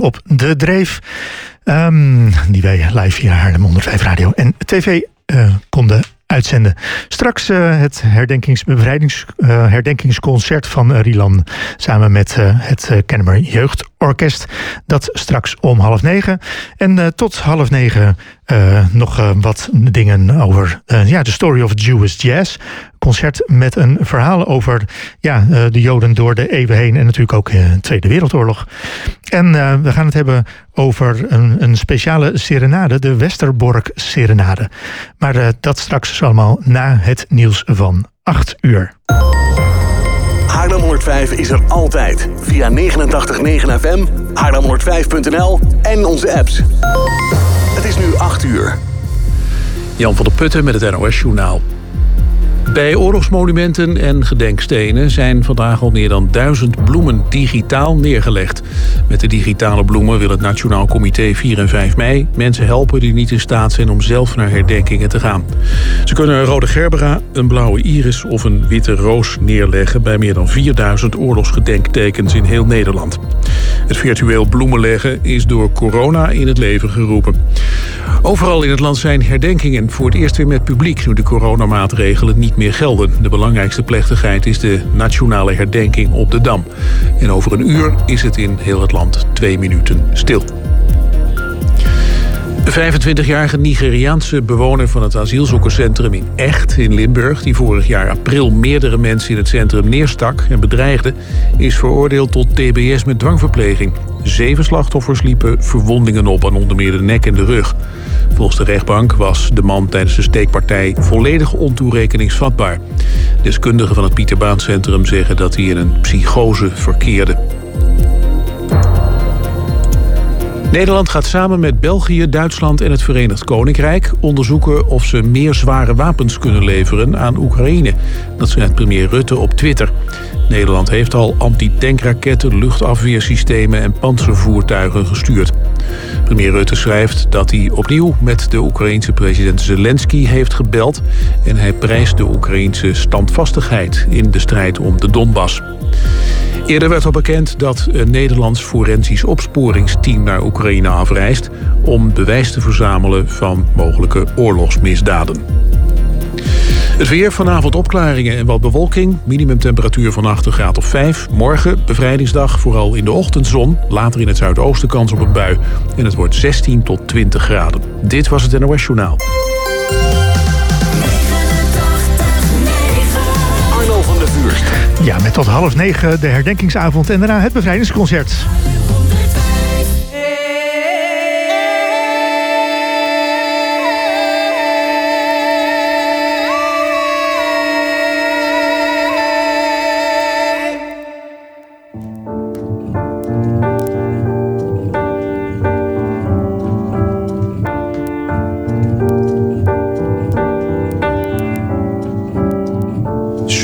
S2: Op de Dreef. ehm, die wij live via Haarlem 105 Radio en TV eh, konden uitzenden. Straks eh, het herdenkings, eh, herdenkingsconcert van Rilan samen met het Kennemer Jeugdorkest. Dat straks om half negen. En eh, tot half negen eh, nog eh, wat dingen over ja, de story of Jewish jazz. Concert met een verhaal over ja, de Joden door de eeuwen heen en natuurlijk ook de Tweede Wereldoorlog. En we gaan het hebben over een, een speciale serenade, de Westerbork Serenade. Maar dat straks allemaal na het nieuws van 8 uur.
S11: Haarlem 105 is er altijd. Via 89.9 FM, haarlem105.nl en onze apps. Het is nu 8 uur.
S13: Jan van der Putten met het NOS-journaal. Bij oorlogsmonumenten en gedenkstenen zijn vandaag al meer dan duizend bloemen digitaal neergelegd. Met de digitale bloemen wil het Nationaal Comité 4 en 5 mei mensen helpen die niet in staat zijn om zelf naar herdenkingen te gaan. Ze kunnen een rode gerbera, een blauwe iris of een witte roos neerleggen bij meer dan 4000 oorlogsgedenktekens in heel Nederland. Het virtueel bloemenleggen is door corona in het leven geroepen. Overal in het land zijn herdenkingen voor het eerst weer met publiek... nu de coronamaatregelen niet meer gelden. De belangrijkste plechtigheid is de nationale herdenking op de Dam. En over een uur is het in heel het land twee minuten stil. De 25-jarige Nigeriaanse bewoner van het asielzoekerscentrum in Echt in Limburg... die vorig jaar april meerdere mensen in het centrum neerstak en bedreigde... is veroordeeld tot tbs met dwangverpleging. Zeven slachtoffers liepen verwondingen op aan onder meer de nek en de rug. Volgens de rechtbank was de man tijdens de steekpartij volledig ontoerekeningsvatbaar. Deskundigen van het Pieterbaancentrum zeggen dat hij in een psychose verkeerde. Nederland gaat samen met België, Duitsland en het Verenigd Koninkrijk onderzoeken of ze meer zware wapens kunnen leveren aan Oekraïne. Dat schrijft premier Rutte op Twitter. Nederland heeft al antitankraketten, luchtafweersystemen en panzervoertuigen gestuurd. Premier Rutte schrijft dat hij opnieuw met de Oekraïense president Zelensky heeft gebeld en hij prijst de Oekraïense standvastigheid in de strijd om de Donbass. Eerder werd al bekend dat een Nederlands forensisch opsporingsteam naar Oekraïne afreist om bewijs te verzamelen van mogelijke oorlogsmisdaden. Het weer, vanavond opklaringen en wat bewolking. Minimumtemperatuur van 8 graad of 5. Morgen, bevrijdingsdag, vooral in de ochtendzon. Later in het zuidoosten kans op een bui. En het wordt 16 tot 20 graden. Dit was het NOS Journaal.
S11: Arno van der Vuurst.
S2: Ja, met tot half negen de herdenkingsavond en daarna het bevrijdingsconcert.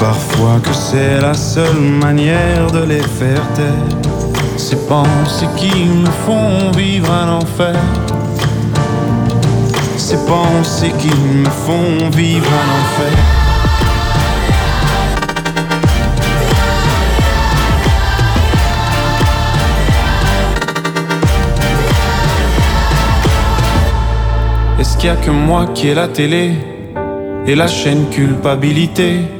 S14: parfois que c'est la seule manière de les faire taire. Ces pensées qui me font vivre un enfer. Ces pensées qui me font vivre un enfer. Est-ce qu'il y a que moi qui ai la télé et la chaîne culpabilité?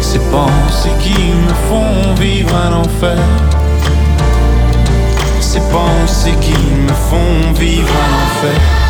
S14: Ces pensées qui me font vivre un enfer. ces pensées qui me font vivre un enfer.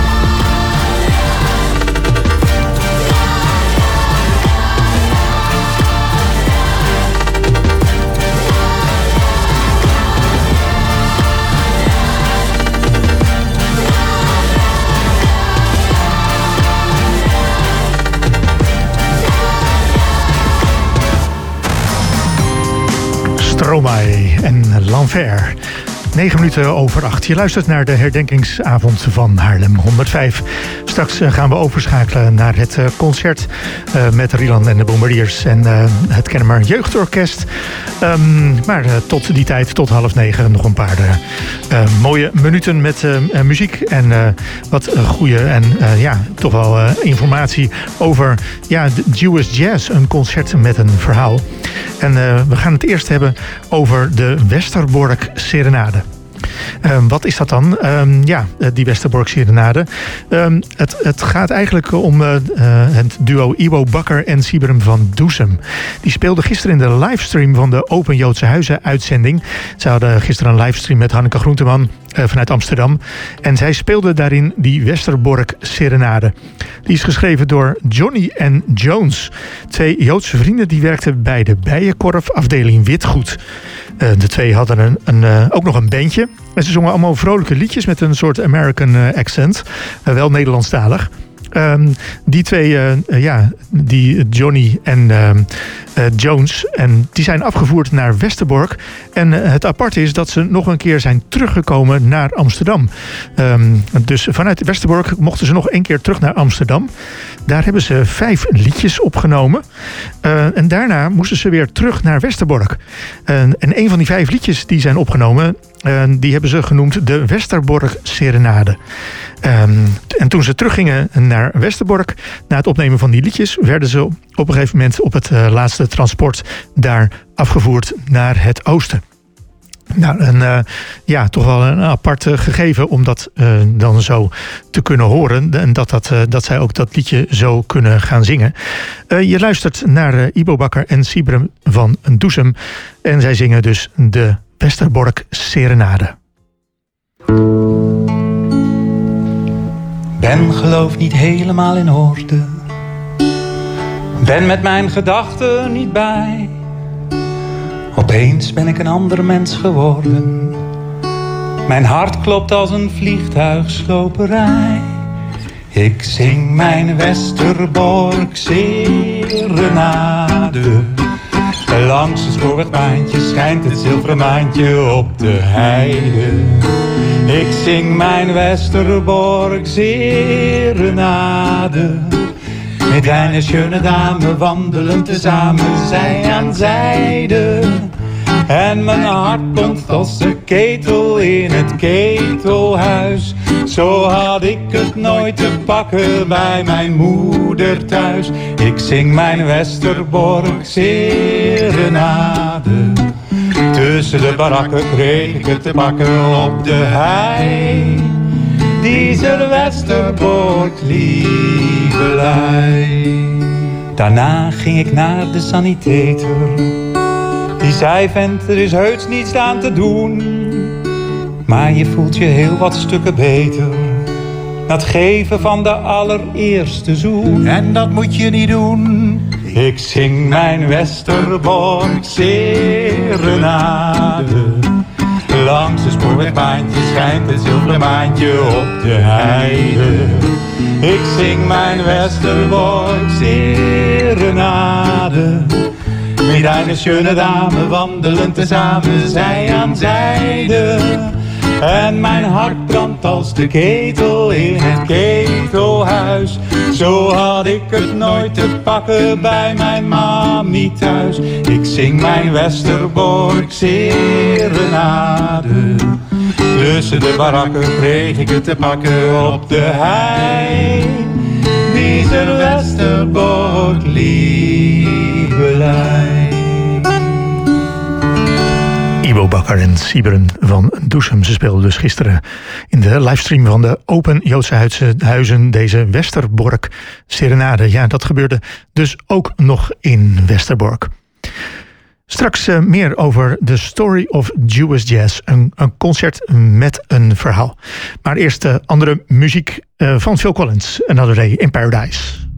S2: L'Enfer. 9 minuten over 8. Je luistert naar de herdenkingsavond van Haarlem 105. Straks eh, gaan we overschakelen naar het eh, concert eh, met Rieland en de Bombardiers en het Kennemer Jeugdorkest. Ehm, maar eh, tot die tijd, tot half negen, nog een paar eh, eh, mooie minuten met muziek en wat goede en ja, toch wel informatie over ja, de Jewish Jazz, een concert met een verhaal. En we gaan het eerst hebben over de Westerbork Serenade. Ehm, wat is dat dan? Ehm, ja, eh, die Westerbork Serenade. Ehm, het, het gaat eigenlijk om eh, eh, het duo Iwo Bakker en Sibrum van Doesem. Die speelden gisteren in de livestream van de Open Joodse Huizen uitzending. Ze hadden gisteren een livestream met Hanneke Groenteman vanuit Amsterdam. En zij speelden daarin die Westerbork Serenade. Die is geschreven door Johnny en Jones. Twee Joodse vrienden die werkten bij de Bijenkorf afdeling Witgoed. Eh, de twee hadden een, een, eh, ook nog een bandje. En ze zongen allemaal vrolijke liedjes met een soort American eh, accent. Wel Nederlandstalig. Ehm, die twee, eh, eh, ja, die Johnny en ehm, eh, Jones, en die zijn afgevoerd naar Westerbork. En eh, het aparte is dat ze nog een keer zijn teruggekomen naar Amsterdam. Ehm, dus vanuit Westerbork mochten ze nog één keer terug naar Amsterdam. Daar hebben ze vijf liedjes opgenomen. Eh, en daarna moesten ze weer terug naar Westerbork. En een van die vijf liedjes die zijn opgenomen, die hebben ze genoemd de Westerbork Serenade. Ehm, en toen ze teruggingen naar Westerbork, na het opnemen van die liedjes, werden ze op een gegeven moment op het eh, laatste transport daar afgevoerd naar het oosten. Nou, een, eh, ja, toch wel een apart eh, gegeven om dat dan zo te kunnen horen. En dat, dat, dat zij ook dat liedje zo kunnen gaan zingen. Je luistert naar Ibo Bakker en Sibrum van Doesem. En zij zingen dus de Westerbork Serenade.
S15: Ben geloof niet helemaal in orde. Ben met mijn gedachten niet bij. Opeens ben ik een ander mens geworden. Mijn hart klopt als een vliegtuigsloperij. Ik zing mijn Westerbork serenade. Langs het spoorwegbaantje schijnt het zilveren maantje op de heide. Ik zing mijn Westerbork serenade. Met kleine schöne dame wandelen tezamen zij aan zijde. En mijn hart komt als een ketel in het ketelhuis. Zo had ik het nooit te pakken bij mijn moeder thuis. Ik zing mijn Westerbork serenade. Tussen de barakken kreeg ik het te pakken op de hei. Deze Westerbork liefdelei. Daarna ging ik naar de sanitator. Zei, vent, er is heus niets aan te doen. Maar je voelt je heel wat stukken beter. Na het geven van de allereerste zoen. En dat moet je niet doen. Ik zing mijn Westerbork serenade. Langs de spoorwegbaantje schijnt het zilveren maantje op de heide. Ik zing mijn Westerbork serenade. Met een schöne dame wandelen tezamen zij aan zijde. En mijn hart brandt als de ketel in het ketelhuis. Zo had ik het nooit te pakken bij mijn mami thuis. Ik zing mijn Westerbork serenade. Tussen de barakken kreeg ik het te pakken op de hei. Deze Westerbork liebelei.
S4: Ibo Bakker en Siberen van Doesem. Ze speelden dus gisteren in de livestream van de Open Joodse Huizen- deze Westerbork Serenade. Ja, dat gebeurde dus ook nog in Westerbork. Straks eh, meer over The Story of Jewish Jazz. Een, een concert met een verhaal. Maar eerst eh, andere muziek eh, van Phil Collins. Another Day in Paradise.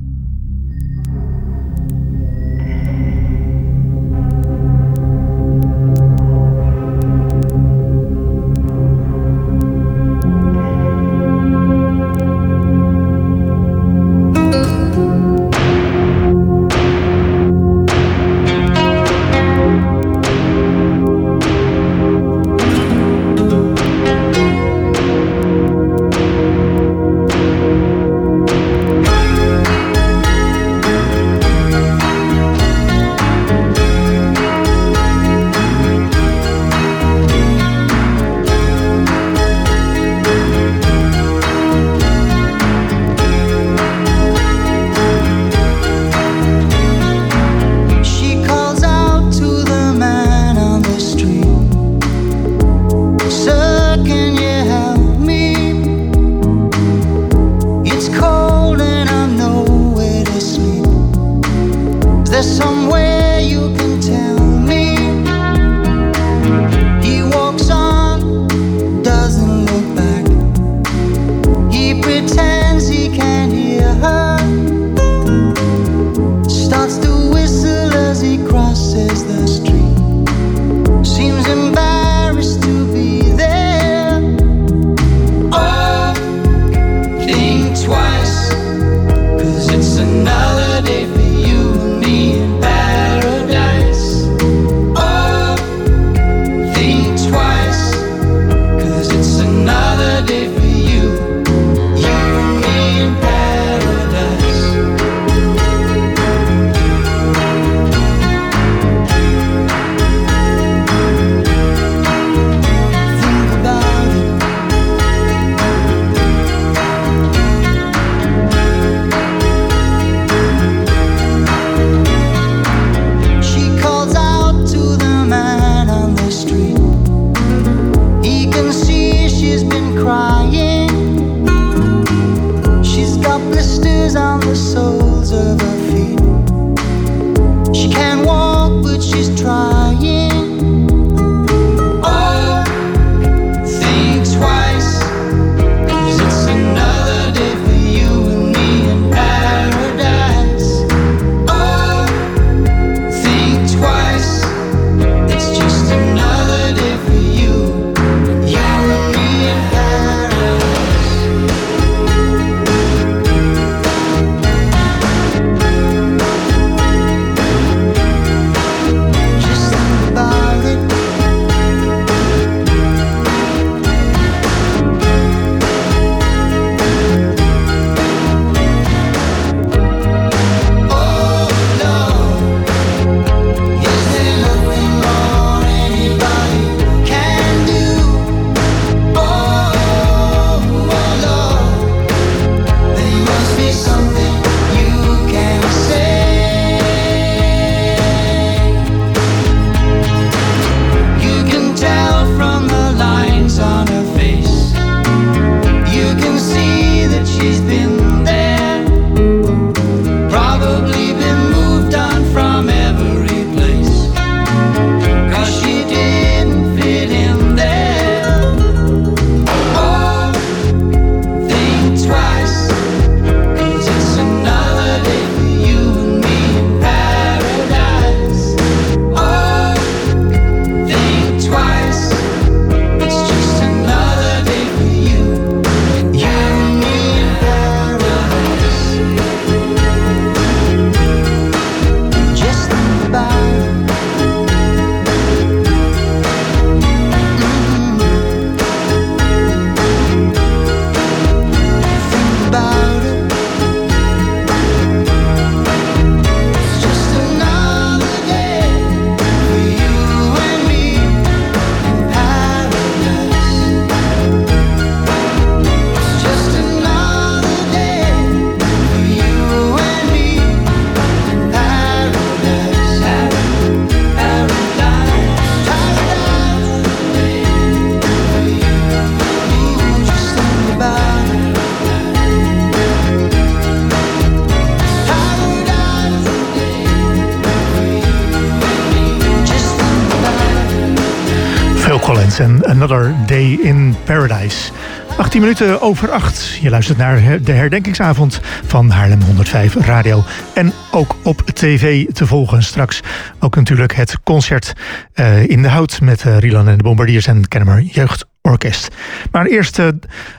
S2: Minuten over 8. Je luistert naar de herdenkingsavond van Haarlem 105 Radio. En ook op tv te volgen straks. Ook natuurlijk het concert uh, in de hout met uh, Rieland en de Bombardiers en Kennemer Jeugd Orkest. Maar eerst uh,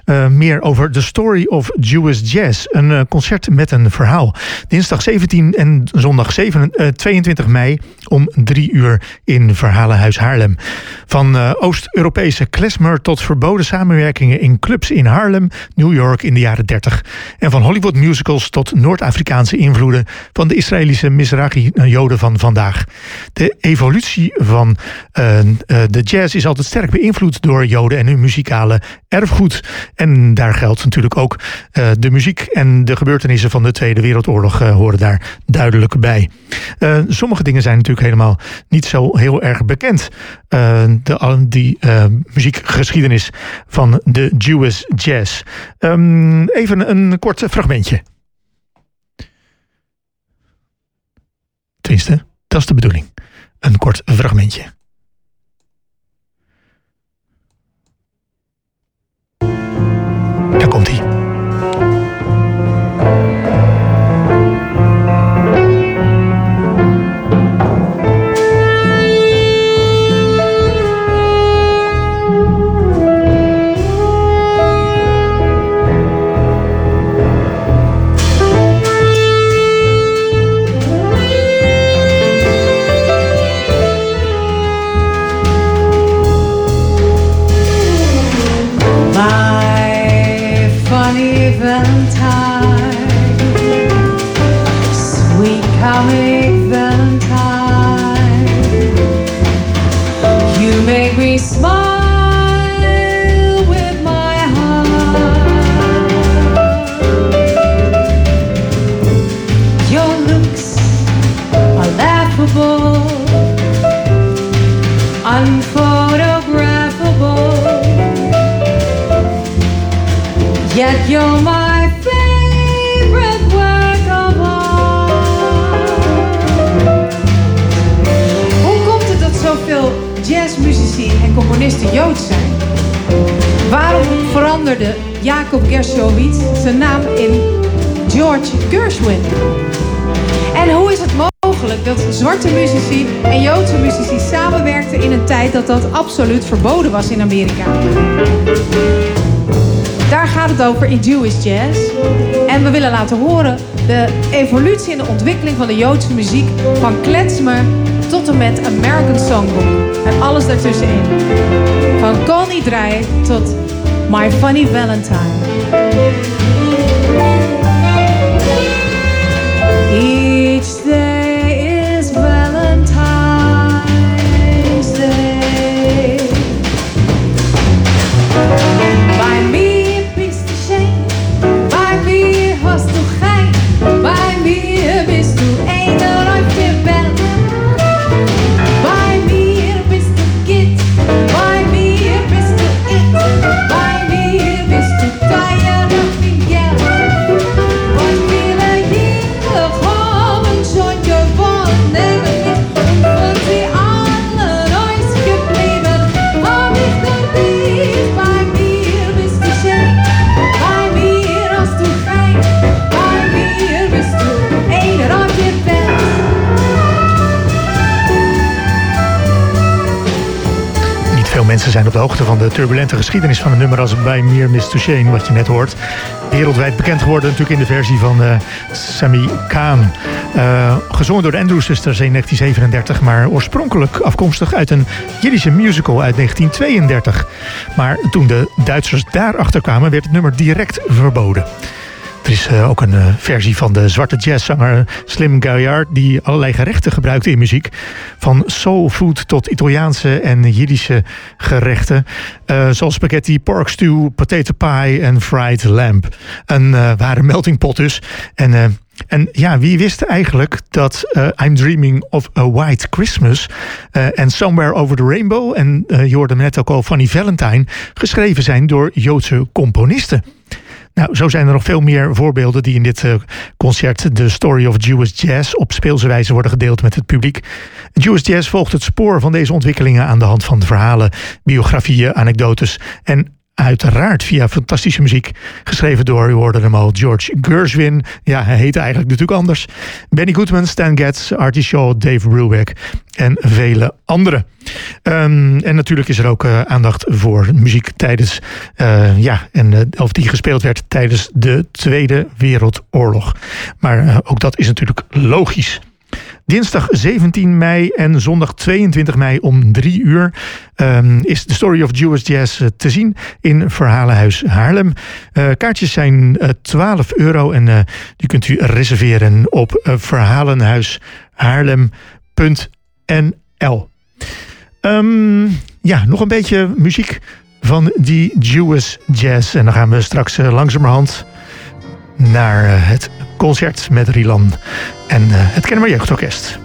S2: uh, meer over The Story of Jewish Jazz. Een uh, concert met een verhaal. Dinsdag 17 en zondag 7, 22 mei om 3 uur in Verhalenhuis Haarlem. Van Oost-Europese klezmer tot verboden samenwerkingen in clubs in Haarlem, New York in de jaren 30. En van Hollywood musicals tot Noord-Afrikaanse invloeden van de Israëlische Mizrahi-joden van vandaag. De evolutie van de jazz is altijd sterk beïnvloed door joden en hun muzikale erfgoed. En daar geldt natuurlijk ook uh, de muziek en de gebeurtenissen van de Tweede Wereldoorlog uh, horen daar duidelijk bij. Uh, sommige dingen zijn natuurlijk helemaal niet zo heel erg bekend. de, die muziekgeschiedenis van de Jewish Jazz. Um, even een kort fragmentje. Tenminste, dat is de bedoeling. Een kort fragmentje.
S16: Veranderde Jacob Gershowitz zijn naam in George Gershwin? En hoe is het mogelijk dat zwarte muzici en Joodse muzici samenwerkten in een tijd dat dat absoluut verboden was in Amerika? Daar gaat het over in Jewish Jazz. En we willen laten horen de evolutie en de ontwikkeling van de Joodse muziek. Van klezmer tot en met American Songbook. En alles daartussenin. Van Connie Draai tot My Funny Valentine.
S2: De hoogte van de turbulente geschiedenis van een nummer als bij Mir Miss Touchane, wat je net hoort. Wereldwijd bekend geworden natuurlijk in de versie van eh Sami Khan. Eh, gezongen door de Andrews Sisters in 1937, maar oorspronkelijk afkomstig uit een Jiddische musical uit 1932. Maar toen de Duitsers daarachter kwamen, werd het nummer direct verboden. Er is eh, ook een eh, versie van de zwarte jazzzanger Slim Gaillard... die allerlei gerechten gebruikte in muziek. Van soul food tot Italiaanse en Jiddische gerechten. eh, zoals spaghetti, pork stew, potato pie en fried lamb. Een eh, ware melting pot dus. En... eh, en ja, wie wist eigenlijk dat eh, I'm Dreaming of a White Christmas eh, en Somewhere Over the Rainbow en eh, je hoorde net ook al Fanny Valentine geschreven zijn door Joodse componisten. Nou, zo zijn er nog veel meer voorbeelden die in dit eh, concert The Story of Jewish Jazz op speelse wijze worden gedeeld met het publiek. Jewish Jazz volgt het spoor van deze ontwikkelingen aan de hand van verhalen, biografieën, anekdotes en Uiteraard via fantastische muziek. Geschreven door, u hoorde hem al, George Gershwin. Ja, hij heette eigenlijk natuurlijk anders. Benny Goodman, Stan Getz, Artie Shaw, Dave Brubeck en vele anderen. Um, en natuurlijk is er ook uh, aandacht voor muziek tijdens, uh, ja, en, uh, of die gespeeld werd tijdens de Tweede Wereldoorlog. Maar ook dat is natuurlijk logisch. Dinsdag 17 mei en zondag 22 mei om 3 uur um, is de Story of Jewish Jazz uh, te zien in Verhalenhuis Haarlem. Uh, kaartjes zijn uh, 12 euro en die kunt u reserveren op verhalenhuishaarlem.nl. Um, ja, nog een beetje muziek van die Jewish Jazz. En dan gaan we straks langzamerhand naar het concert met Rilan en uh, het Kennemer Jeugdorkest.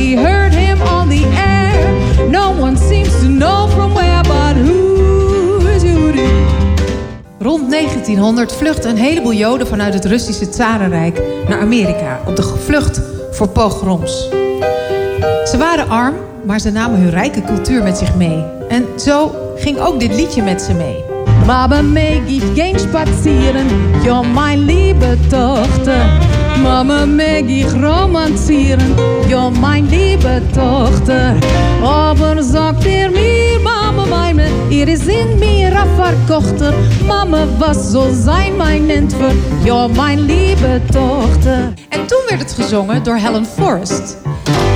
S16: He heard him on the air. No one seems to know from where, but who's Judy?
S17: Rond 1900 vluchten een heleboel Joden vanuit het Russische Tsarenrijk naar Amerika op de vlucht voor pogroms. Ze waren arm, maar ze namen hun rijke cultuur met zich mee. En zo ging ook dit liedje met ze mee.
S16: Mama Maggie ging spazieren, ja mijn lieve Tochter. Mama Maggie romanzieren, ja mijn lieve Tochter. Aber sagt er mir, Mama meine, ihr is in mir verkochter. Mama, was soll sein mein Entfer, ja mijn lieve Tochter.
S17: En toen werd het gezongen door Helen Forrest.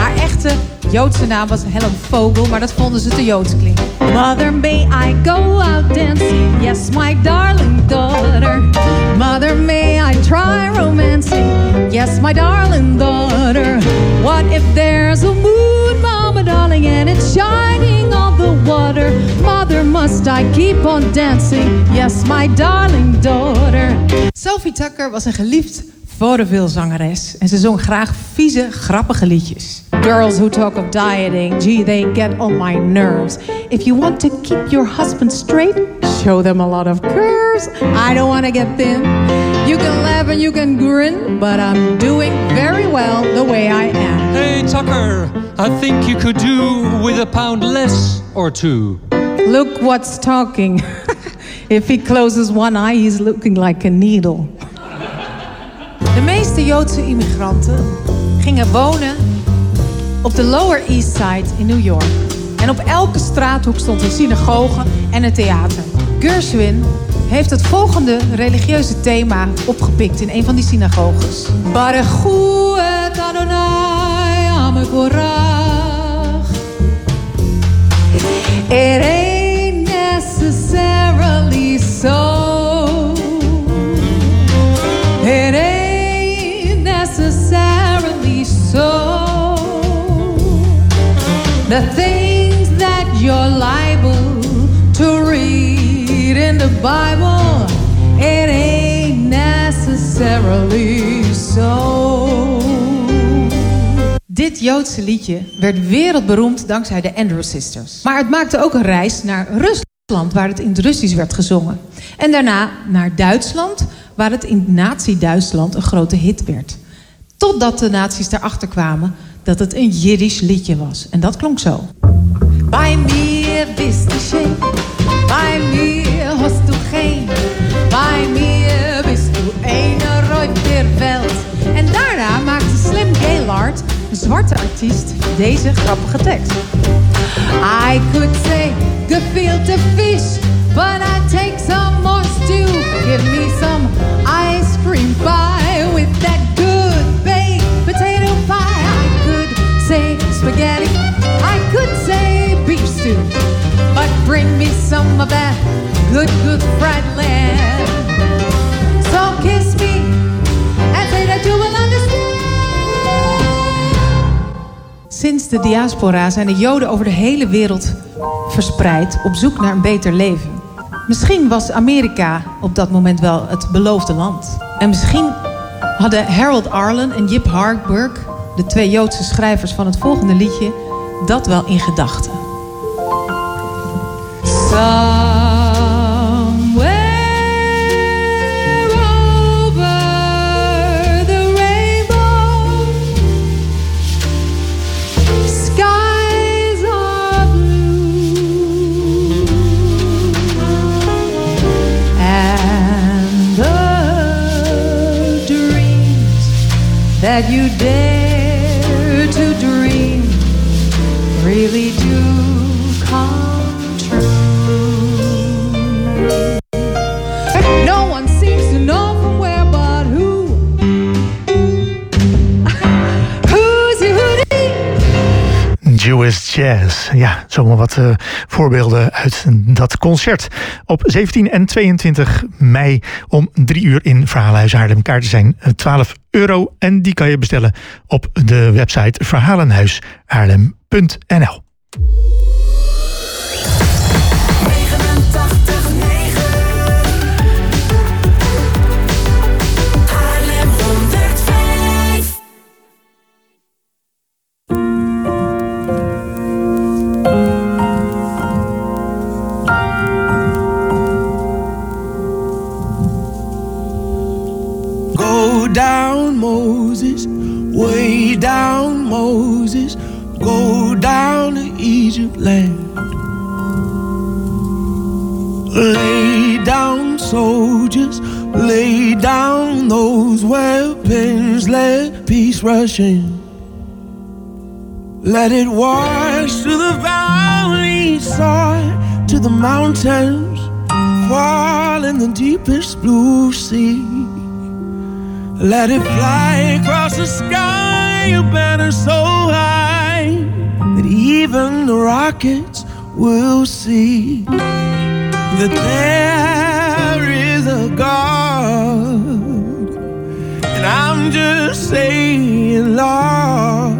S17: Haar echte Joodse naam was Helen Vogel, maar dat vonden ze te Joods klinken.
S16: Mother, may I go out dancing? Yes, my darling daughter. Mother, may I try romancing? Yes, my darling daughter. What if there's a moon, mama darling, and it's shining on the water? Mother, must I keep on dancing? Yes, my darling daughter.
S17: Sophie Tucker was een geliefd vaudeville-zangeres en ze zong graag vieze, grappige liedjes.
S16: Girls who talk of dieting, gee, they get on my nerves. If you want to keep your husband straight, show them a lot of curves. I don't want to get thin. You can laugh and you can grin, but I'm doing very well the way I am.
S18: Hey, Tucker, I think you could do with a pound less or two.
S16: Look what's talking. *laughs* if he closes one eye, he's looking like a needle.
S17: De meeste Joodse immigranten gingen wonen op de Lower East Side in New York. En op elke straathoek stond een synagoge en een theater. Gershwin heeft het volgende religieuze thema opgepikt in een van die synagoges.
S16: Baruchu et Adonai Amekorach. It ain't necessarily so.
S17: Dit Joodse liedje werd wereldberoemd dankzij de Andrew Sisters. Maar het maakte ook een reis naar Rusland, waar het in het Russisch werd gezongen. En daarna naar Duitsland, waar het in Nazi-Duitsland een grote hit werd. Totdat de nazi's erachter kwamen dat het een Jiddisch liedje was. En dat klonk zo.
S16: Bei mir bist du bei mir hast du geen, bei mir
S17: zwarte artiest, deze grappige tekst.
S16: I could say gefilte fish, but I take some more stew. Give me some ice cream pie with that good baked potato pie. I could say spaghetti, I could say beef stew, but bring me some of that good, good fried lamb. Sinds de diaspora zijn de Joden over de hele wereld verspreid op zoek naar een beter leven. Misschien was Amerika op dat moment wel het beloofde land. En misschien hadden Harold Arlen en Jip Harburg, de twee Joodse schrijvers van het volgende liedje, dat wel in gedachten.
S19: That you dare
S2: Jazz. Ja, zomaar wat eh, voorbeelden uit dat concert. Op 17 en 22 mei om 3 uur in Verhalenhuis Haarlem. Kaarten zijn eh, 12 euro en die kan je bestellen op de website verhalenhuishaarlem.nl.
S20: down, Moses, go down to Egypt land. Lay down, soldiers, lay down those weapons, let peace rush in. Let it wash to the valley side, to the mountains, fall in the deepest blue sea. Let it fly across the sky, a banner so high that even the rockets will see that there is a God. And I'm just saying, Lord,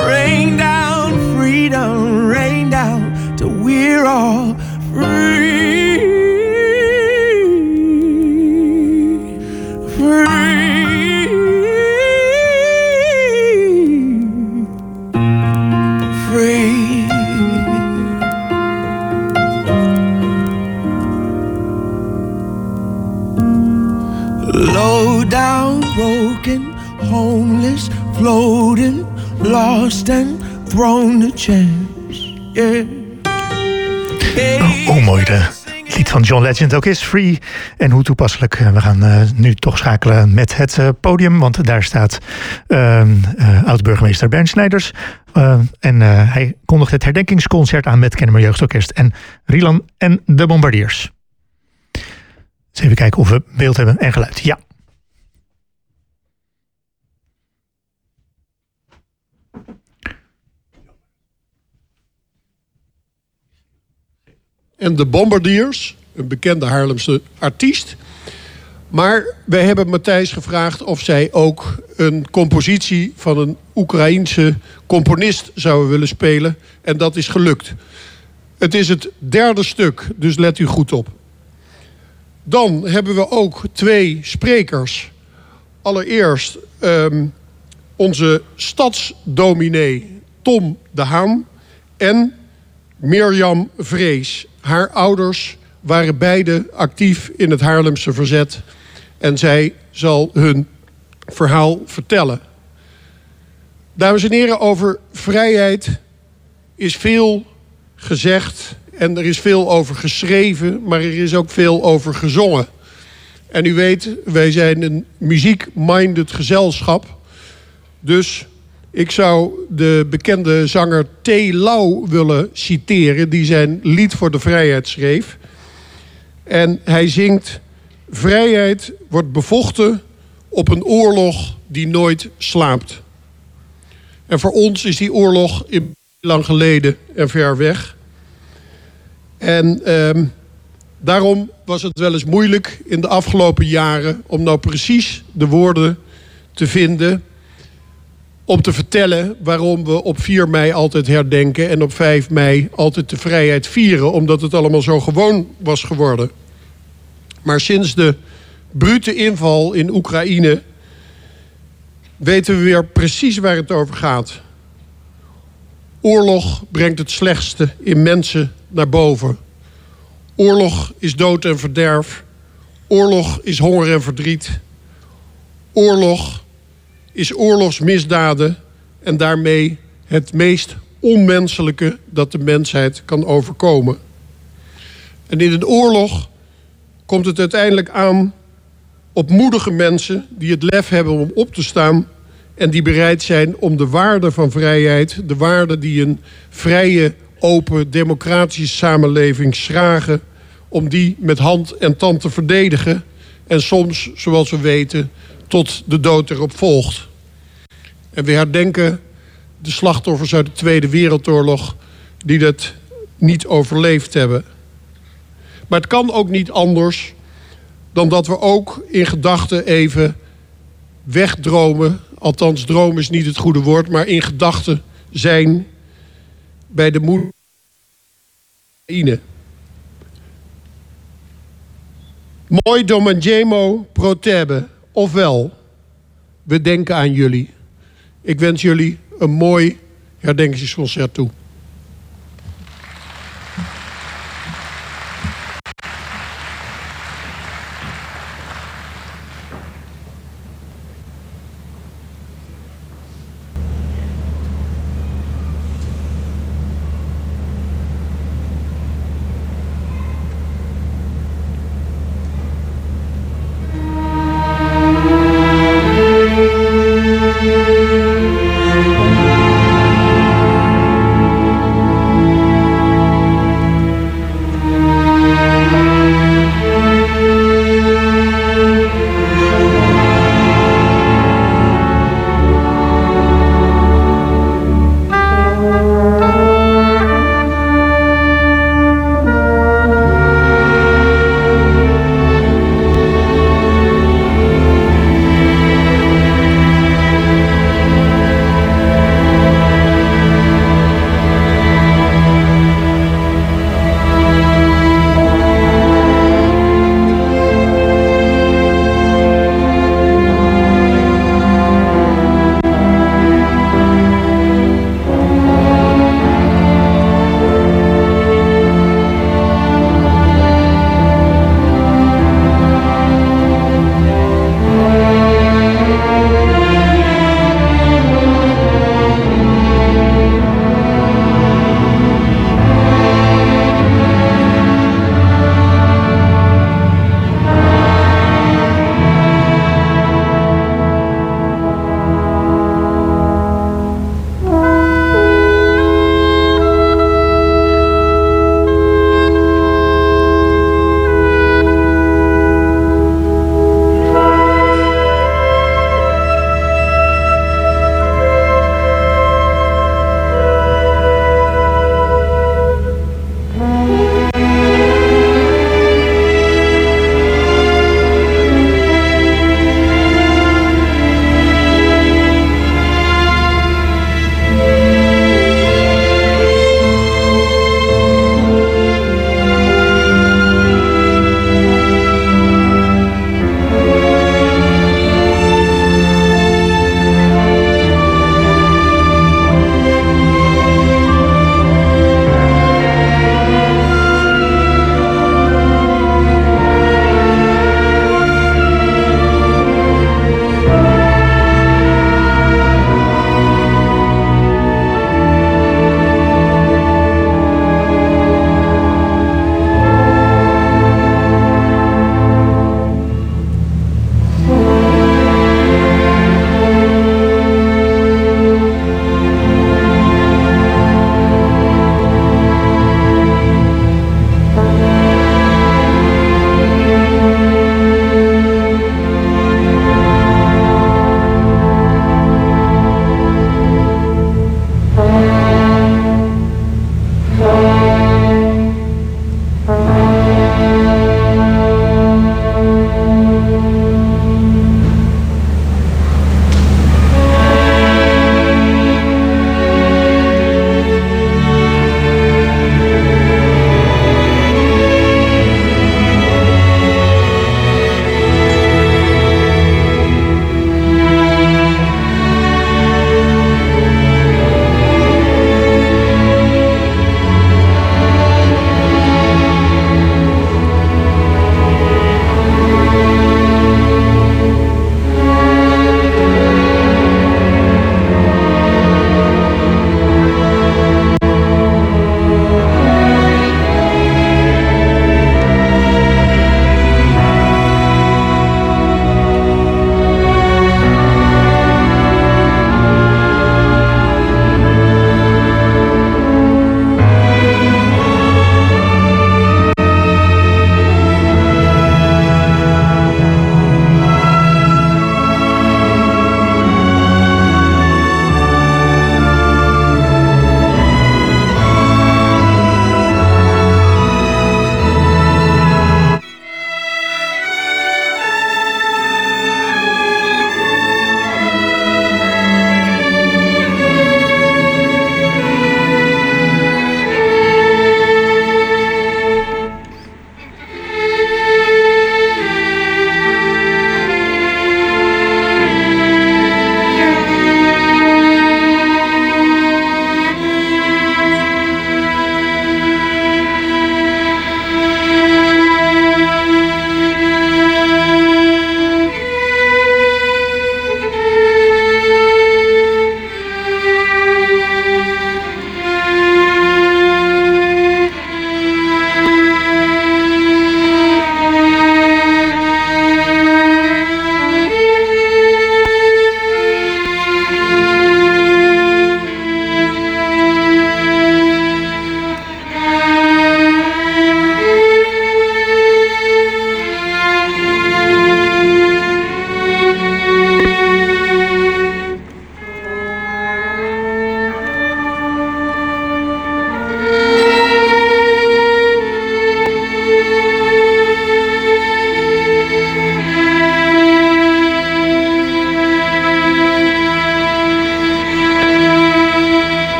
S20: rain down freedom, rain down till we're all. Free. Homeless, floating, lost and thrown to chance. Yeah.
S2: Hoe mooi de lied van John Legend ook is, Free. En hoe toepasselijk. Eh, We gaan eh, nu toch schakelen met het eh, podium. Want daar staat ehm, eh, oud-burgemeester Bernd Snijders. En hij kondigt het herdenkingsconcert aan met Kennemer Jeugdorkest. En Rilan en de Bombardiers. Eens even kijken of we beeld hebben en geluid. Ja.
S21: En de Bombardiers, een bekende Haarlemse artiest. Maar wij hebben Matthijs gevraagd of zij ook een compositie van een Oekraïense componist zouden willen spelen. En dat is gelukt. Het is het derde stuk, dus let u goed op. Dan hebben we ook twee sprekers. Allereerst ehm, onze stadsdominee Tom de Haan en Mirjam Vrees. Haar ouders waren beide actief in het Haarlemse verzet. En zij zal hun verhaal vertellen. Dames en heren, over vrijheid is veel gezegd en er is veel over geschreven, maar er is ook veel over gezongen. En u weet, wij zijn een muziek-minded gezelschap. Dus ik zou de bekende zanger T. Lau willen citeren, die zijn lied voor de vrijheid schreef. En hij zingt: Vrijheid wordt bevochten op een oorlog die nooit slaapt. En voor ons is die oorlog lang geleden en ver weg. En ehm, daarom was het wel eens moeilijk in de afgelopen jaren om nou precies de woorden te vinden om te vertellen waarom we op 4 mei altijd herdenken en op 5 mei altijd de vrijheid vieren, omdat het allemaal zo gewoon was geworden. Maar sinds de brute inval in Oekraïne weten we weer precies waar het over gaat. Oorlog brengt het slechtste in mensen naar boven. Oorlog is dood en verderf. Oorlog is honger en verdriet. Oorlog is oorlogsmisdaden en daarmee het meest onmenselijke dat de mensheid kan overkomen. En in een oorlog komt het uiteindelijk aan op moedige mensen die het lef hebben om op te staan en die bereid zijn om de waarde van vrijheid, de waarde die een vrije, open, democratische samenleving schragen, om die met hand en tand te verdedigen en soms, zoals we weten, tot de dood erop volgt. En we herdenken de slachtoffers uit de Tweede Wereldoorlog die dat niet overleefd hebben. Maar het kan ook niet anders dan dat we ook in gedachten even wegdromen. Althans, droom is niet het goede woord, maar in gedachten zijn bij de moeder. Mooi domanjemo protebe. Ofwel, we denken aan jullie. Ik wens jullie een mooi herdenkingsconcert toe.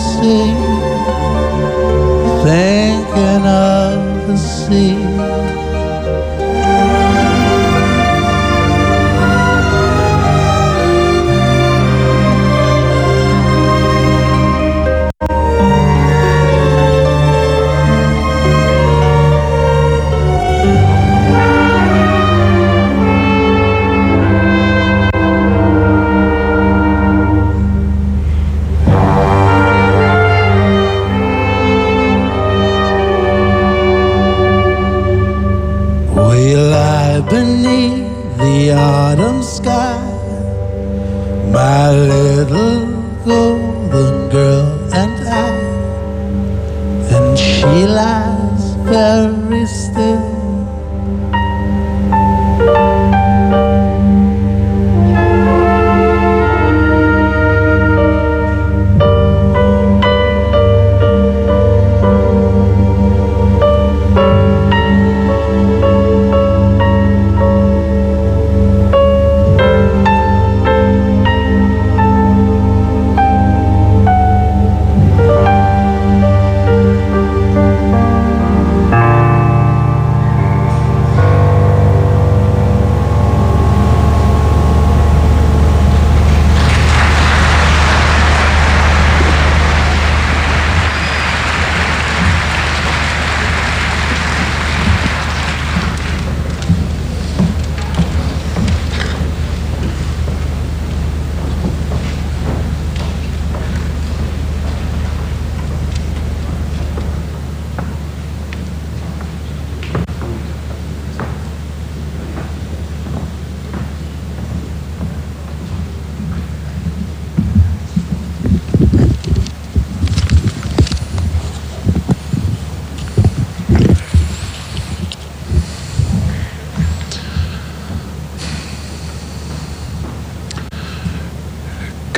S4: Sea, thinking of the sea.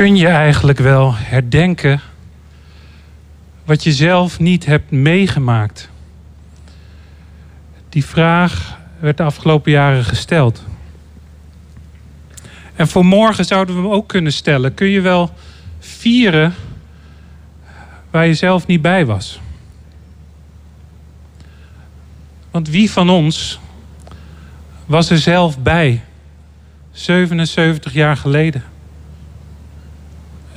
S22: Kun je eigenlijk wel herdenken wat je zelf niet hebt meegemaakt? Die vraag werd de afgelopen jaren gesteld. En voor morgen zouden we hem ook kunnen stellen. Kun je wel vieren waar je zelf niet bij was? Want wie van ons was er zelf bij 77 jaar geleden?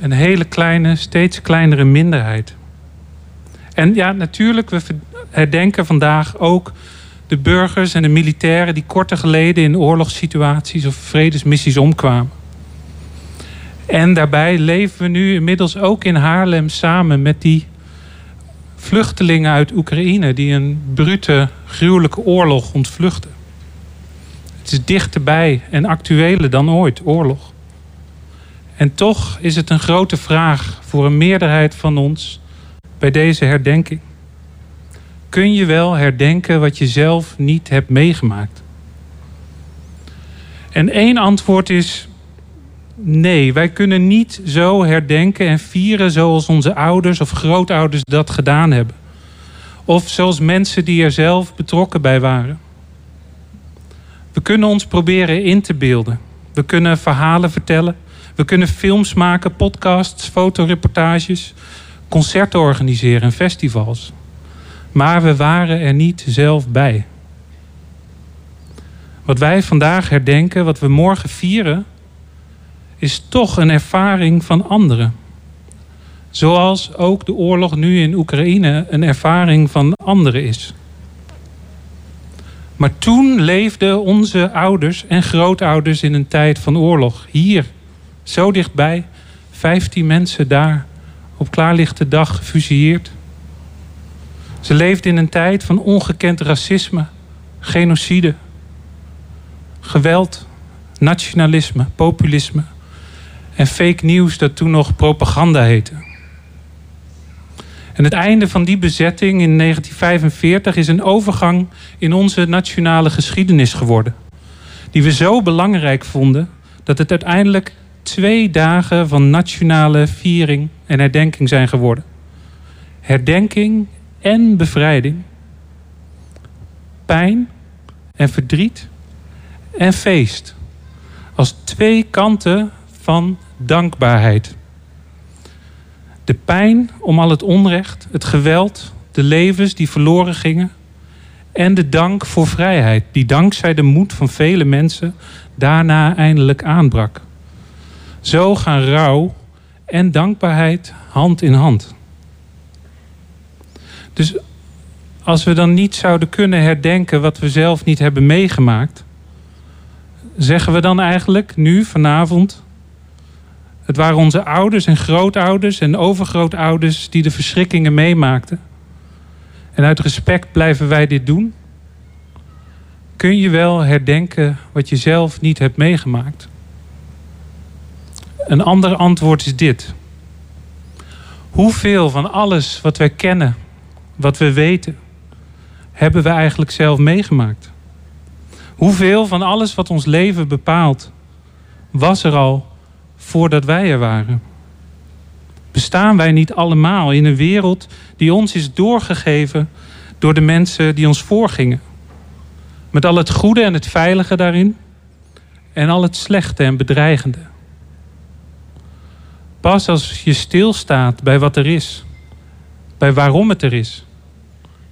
S22: Een hele kleine, steeds kleinere minderheid. En ja, natuurlijk, we herdenken vandaag ook de burgers en de militairen die korte geleden in oorlogssituaties of vredesmissies omkwamen. En daarbij leven we nu inmiddels ook in Haarlem samen met die vluchtelingen uit Oekraïne die een brute, gruwelijke oorlog ontvluchten. Het is dichterbij en actueler dan ooit, oorlog. En toch is het een grote vraag voor een meerderheid van ons bij deze herdenking. Kun je wel herdenken wat je zelf niet hebt meegemaakt? En één antwoord is nee, wij kunnen niet zo herdenken en vieren zoals onze ouders of grootouders dat gedaan hebben. Of zoals mensen die er zelf betrokken bij waren. We kunnen ons proberen in te beelden. We kunnen verhalen vertellen. We kunnen films maken, podcasts, fotoreportages, concerten organiseren en festivals. Maar we waren er niet zelf bij. Wat wij vandaag herdenken, wat we morgen vieren, is toch een ervaring van anderen. Zoals ook de oorlog nu in Oekraïne een ervaring van anderen is. Maar toen leefden onze ouders en grootouders in een tijd van oorlog. Hier, zo dichtbij, 15 mensen daar op klaarlichte dag gefusilleerd. Ze leefden in een tijd van ongekend racisme, genocide, geweld, nationalisme, populisme en fake nieuws dat toen nog propaganda heette. En het einde van die bezetting in 1945 is een overgang in onze nationale geschiedenis geworden. Die we zo belangrijk vonden dat het uiteindelijk twee dagen van nationale viering en herdenking zijn geworden. Herdenking en bevrijding. Pijn en verdriet en feest. Als twee kanten van dankbaarheid De pijn om al het onrecht, het geweld, de levens die verloren gingen. En de dank voor vrijheid, die dankzij de moed van vele mensen daarna eindelijk aanbrak. Zo gaan rouw en dankbaarheid hand in hand. Dus als we dan niet zouden kunnen herdenken wat we zelf niet hebben meegemaakt, zeggen we dan eigenlijk nu, vanavond, het waren onze ouders en grootouders en overgrootouders die de verschrikkingen meemaakten. En uit respect blijven wij dit doen? Kun je wel herdenken wat je zelf niet hebt meegemaakt? Een ander antwoord is dit. Hoeveel van alles wat wij kennen, wat we weten, hebben we eigenlijk zelf meegemaakt? Hoeveel van alles wat ons leven bepaalt, was er al voordat wij er waren? Bestaan wij niet allemaal in een wereld die ons is doorgegeven door de mensen die ons voorgingen? Met al het goede en het veilige daarin en al het slechte en bedreigende. Pas als je stilstaat bij wat er is, bij waarom het er is,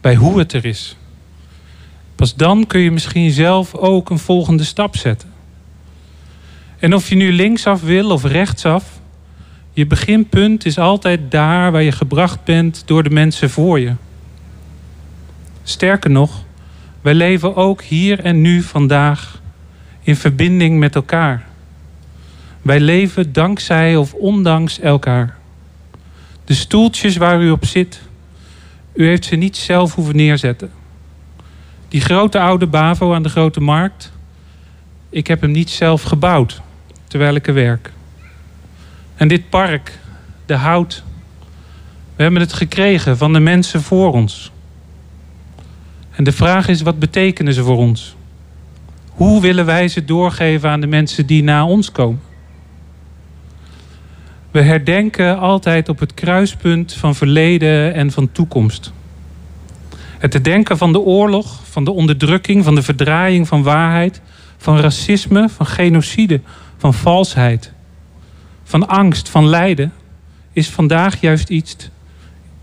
S22: bij hoe het er is. Pas dan kun je misschien zelf ook een volgende stap zetten. En of je nu linksaf wil of rechtsaf, je beginpunt is altijd daar waar je gebracht bent door de mensen voor je. Sterker nog, wij leven ook hier en nu vandaag in verbinding met elkaar. Wij leven dankzij of ondanks elkaar. De stoeltjes waar u op zit, u heeft ze niet zelf hoeven neerzetten. Die grote oude Bavo aan de grote markt, ik heb hem niet zelf gebouwd terwijl ik er werk. En dit park, de hout, we hebben het gekregen van de mensen voor ons. En de vraag is, wat betekenen ze voor ons? Hoe willen wij ze doorgeven aan de mensen die na ons komen? We herdenken altijd op het kruispunt van verleden en van toekomst. Het herdenken van de oorlog, van de onderdrukking, van de verdraaiing van waarheid, van racisme, van genocide, van valsheid, van angst, van lijden, is vandaag juist iets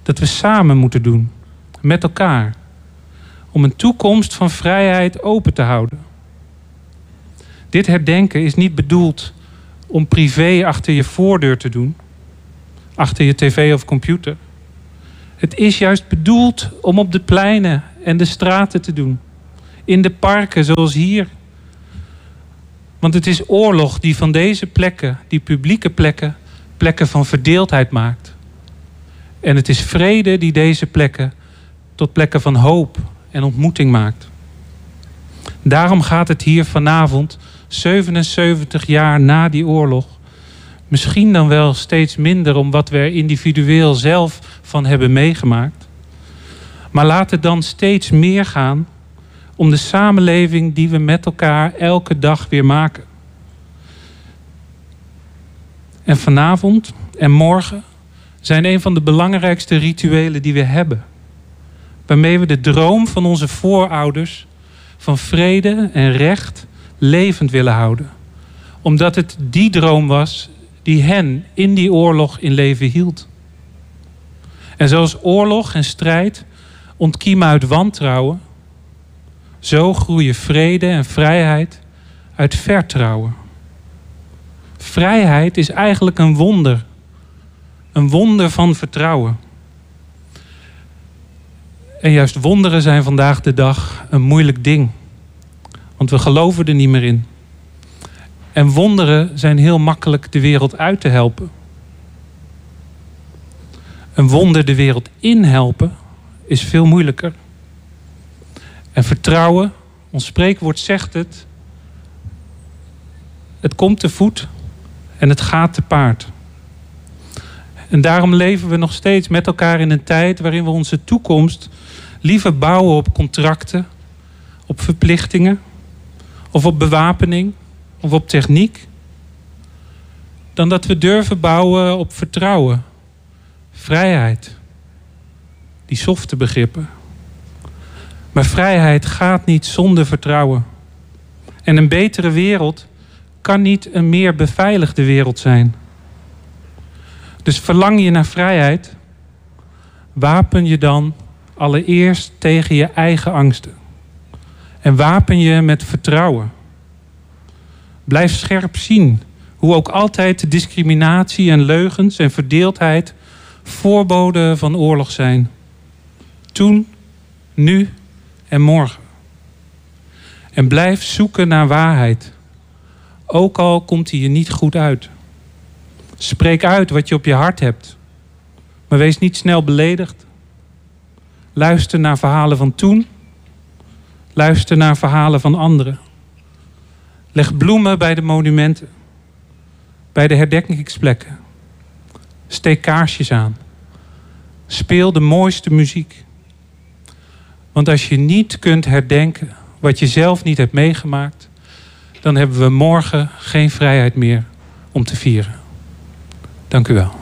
S22: dat we samen moeten doen, met elkaar, om een toekomst van vrijheid open te houden. Dit herdenken is niet bedoeld om privé achter je voordeur te doen, achter je tv of computer. Het is juist bedoeld om op de pleinen en de straten te doen, in de parken zoals hier. Want het is oorlog die van deze plekken, die publieke plekken, plekken van verdeeldheid maakt. En het is vrede die deze plekken tot plekken van hoop en ontmoeting maakt. Daarom gaat het hier vanavond, 77 jaar na die oorlog, misschien dan wel steeds minder om wat we er individueel zelf van hebben meegemaakt. Maar laat het dan steeds meer gaan om de samenleving die we met elkaar elke dag weer maken. En vanavond en morgen zijn een van de belangrijkste rituelen die we hebben. Waarmee we de droom van onze voorouders van vrede en recht levend willen houden. Omdat het die droom was die hen in die oorlog in leven hield. En zoals oorlog en strijd ontkiemen uit wantrouwen, zo groeien vrede en vrijheid uit vertrouwen. Vrijheid is eigenlijk een wonder. Een wonder van vertrouwen. En juist wonderen zijn vandaag de dag een moeilijk ding. Want we geloven er niet meer in. En wonderen zijn heel makkelijk de wereld uit te helpen. Een wonder de wereld in helpen is veel moeilijker. En vertrouwen, ons spreekwoord zegt het, het komt te voet en het gaat te paard. En daarom leven we nog steeds met elkaar in een tijd waarin we onze toekomst liever bouwen op contracten, op verplichtingen, of op bewapening, of op techniek, dan dat we durven bouwen op vertrouwen, vrijheid, die softe begrippen. Maar vrijheid gaat niet zonder vertrouwen. En een betere wereld kan niet een meer beveiligde wereld zijn. Dus verlang je naar vrijheid, wapen je dan allereerst tegen je eigen angsten. En wapen je met vertrouwen. Blijf scherp zien hoe ook altijd discriminatie en leugens en verdeeldheid voorboden van oorlog zijn. Toen, nu en morgen. En blijf zoeken naar waarheid. Ook al komt die je niet goed uit. Spreek uit wat je op je hart hebt. Maar wees niet snel beledigd. Luister naar verhalen van toen. Luister naar verhalen van anderen. Leg bloemen bij de monumenten. Bij de herdenkingsplekken. Steek kaarsjes aan. Speel de mooiste muziek. Want als je niet kunt herdenken wat je zelf niet hebt meegemaakt, dan hebben we morgen geen vrijheid meer om te vieren. Dank u wel.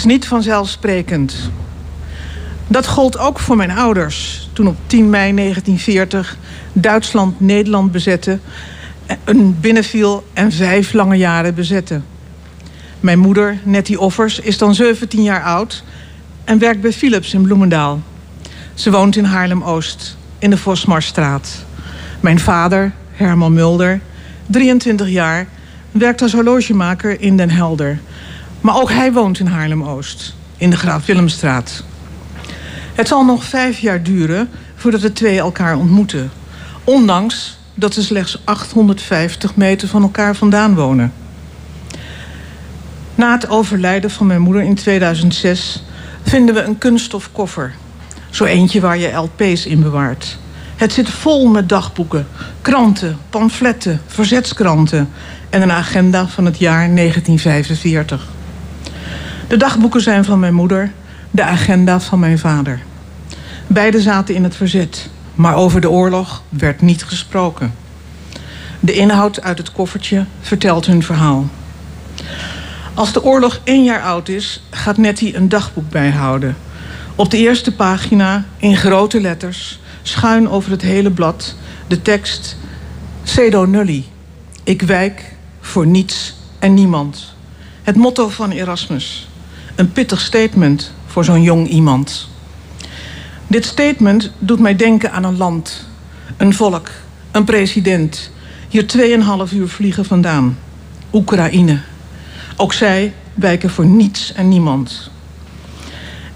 S23: Is niet vanzelfsprekend. Dat gold ook voor mijn ouders toen op 10 mei 1940 Duitsland Nederland bezette, een binnenviel en vijf lange jaren bezette. Mijn moeder, Nettie Offers, is dan 17 jaar oud en werkt bij Philips in Bloemendaal. Ze woont in Haarlem-Oost, in de Vosmarstraat. Mijn vader, Herman Mulder, 23 jaar, werkt als horlogemaker in Den Helder. Maar ook hij woont in Haarlem-Oost, in de Graaf Willemstraat. Het zal nog vijf jaar duren voordat de twee elkaar ontmoeten. Ondanks dat ze slechts 850 meter van elkaar vandaan wonen. Na het overlijden van mijn moeder in 2006 vinden we een kunststofkoffer. Zo eentje waar je LP's in bewaart. Het zit vol met dagboeken, kranten, pamfletten, verzetskranten en een agenda van het jaar 1945. De dagboeken zijn van mijn moeder, de agenda van mijn vader. Beiden zaten in het verzet, maar over de oorlog werd niet gesproken. De inhoud uit het koffertje vertelt hun verhaal. Als de oorlog één jaar oud is, gaat Nettie een dagboek bijhouden. Op de eerste pagina, in grote letters, schuin over het hele blad, de tekst Cedo nulli. Ik wijk voor niets en niemand. Het motto van Erasmus. Een pittig statement voor zo'n jong iemand. Dit statement doet mij denken aan een land, een volk, een president. Hier 2,5 uur vliegen vandaan. Oekraïne. Ook zij wijken voor niets en niemand.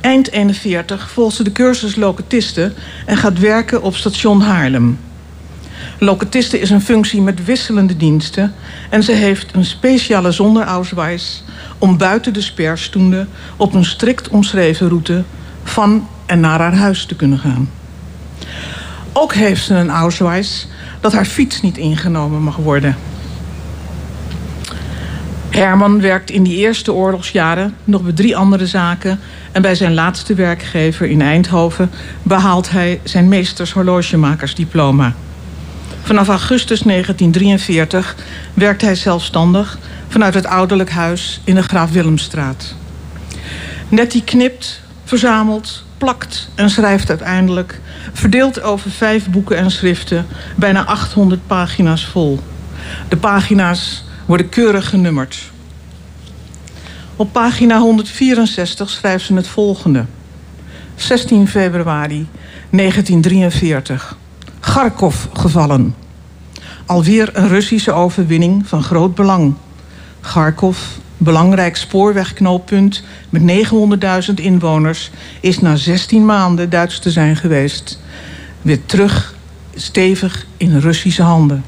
S23: Eind 41 volgt ze de cursus locatiste en gaat werken op station Haarlem. Locatiste is een functie met wisselende diensten en ze heeft een speciale zonderausweis om buiten de sperstoende op een strikt omschreven route van en naar haar huis te kunnen gaan. Ook heeft ze een ausweis dat haar fiets niet ingenomen mag worden. Herman werkt in die eerste oorlogsjaren nog bij drie andere zaken en bij zijn laatste werkgever in Eindhoven behaalt hij zijn meesters horlogemakersdiploma. Vanaf augustus 1943 werkt hij zelfstandig vanuit het ouderlijk huis in de Graaf Willemstraat. Nettie knipt, verzamelt, plakt en schrijft uiteindelijk, verdeeld over vijf boeken en schriften, bijna 800 pagina's vol. De pagina's worden keurig genummerd. Op pagina 164 schrijft ze het volgende. 16 februari 1943. Kharkov gevallen. Alweer een Russische overwinning van groot belang. Kharkov, belangrijk spoorwegknooppunt met 900.000 inwoners, is na 16 maanden Duits te zijn geweest. Weer terug stevig in Russische handen.